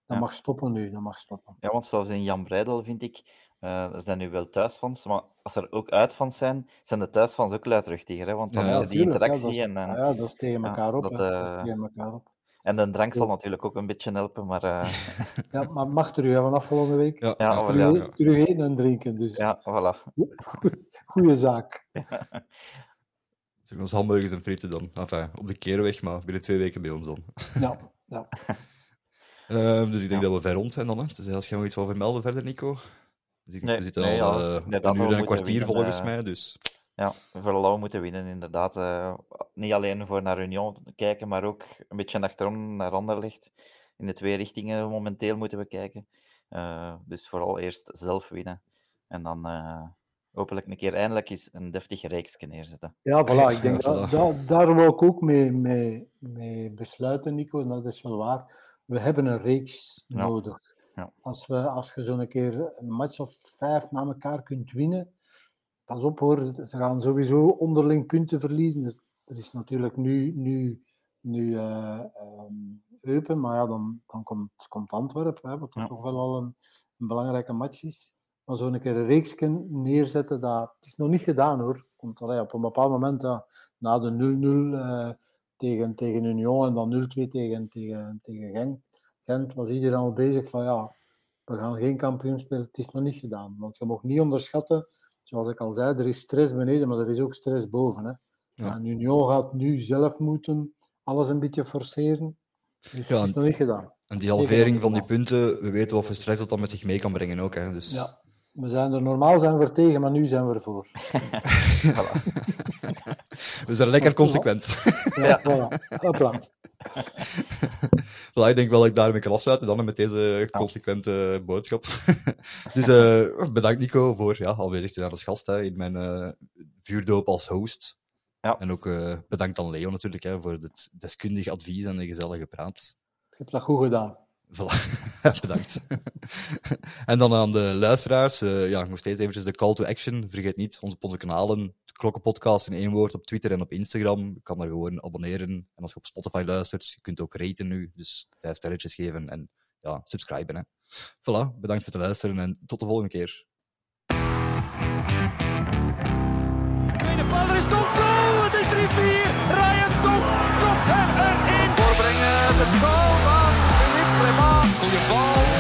dat Ja. mag stoppen nu, dat mag stoppen. Ja, want zelfs in Jan Breidel vind ik, eh er zijn nu wel thuisfans, maar als er ook uitfans zijn, zijn de thuisfans ook luidruchtiger. Hè? Want dan Ja, is ja, er die tuurlijk, ja, interactie dat is, en, en, ah ja, dat is tegen ja, elkaar op. dat, hè. Dat is eh, tegen elkaar op. en de drank zal natuurlijk ook een beetje helpen. Maar eh, (laughs) Ja, maar het mag terug hè, vanaf volgende week. ja, Ja, ja, terug, ja. terug eten en drinken. Dus ja, voilà. (laughs) goede zaak. (laughs) Zeg, ons hamburgers en frieten dan. Enfin, op de keerweg, maar binnen twee weken bij ons dan. Ja, ja. (laughs) Ehm, dus ik denk Ja. dat we ver rond zijn dan. Hè. Dus als jij nog iets wil vermelden verder, Nico? Dus ik- Nee, we zitten nee, al ja, eh, een uur en een kwartier winnen, volgens eh. mij. Dus Ja, vooral we moeten winnen, inderdaad. eh, niet alleen voor naar Union kijken, maar ook een beetje achterom naar Anderlecht. In de twee richtingen momenteel moeten we kijken. Eh, dus vooral eerst zelf winnen. En dan eh, hopelijk een keer eindelijk eens een deftige reeksje neerzetten. ja, voilà. Ik denk (laughs) Ja, dat, voilà. dat- daar wil ik ook mee, mee, mee besluiten, Nico. En dat is wel waar. We hebben een reeks Ja. nodig. Ja. Als, we, als je zo'n keer een match of vijf na elkaar kunt winnen, pas op hoor, ze gaan sowieso onderling punten verliezen. Er, is natuurlijk nu, nu, nu eh, ehm, Eupen, maar ja, dan, dan komt, komt Antwerpen, hè, wat Ja. toch wel al een, een belangrijke match is. Maar zo'n keer een reeksje neerzetten, dat, het is nog niet gedaan hoor. Want allee, op een bepaald moment, ja, na de 0-0 eh, tegen, tegen Union en dan 0-2 tegen, tegen, tegen Genk, Gent, was iedereen al bezig van ja, we gaan geen kampioen spelen. Het is nog niet gedaan. Want je mag niet onderschatten, zoals ik al zei, er is stress beneden, maar er is ook stress boven. Hè. Ja. En Union gaat nu zelf moeten alles een beetje forceren. Dus Ja, het is nog niet gedaan. en die halvering van die punten, we weten wat voor stress dat dan met zich mee kan brengen ook. Hè. Dus, Ja, we zijn er normaal zijn we er tegen, maar nu zijn we ervoor. (laughs) We zijn lekker consequent. Ja, voilà. Hopla. (laughs) Voilà, ik denk wel dat ik daarmee kan afsluiten dan met deze consequente boodschap. (laughs) dus eh, bedankt Nico voor ja, aanwezig te zijn als gast hè, in mijn eh, vuurdoop als host. Ja. En ook eh, bedankt aan Leo natuurlijk hè, voor het deskundig advies en de gezellige praat. Je hebt dat goed gedaan. Voilà. (laughs) bedankt. en dan aan de luisteraars, eh, ja, nog steeds eventjes de call to action. Vergeet niet, ons onze kanalen, de Klokkenpodcast in één woord op Twitter en op Instagram. Je kan daar gewoon abonneren. En als je op Spotify luistert, je kunt ook raten nu. Dus vijf sterretjes geven en ja, subscriben. Hè. Voilà, bedankt voor het luisteren en tot de volgende keer. Het is Voorbrengen, de! Duvall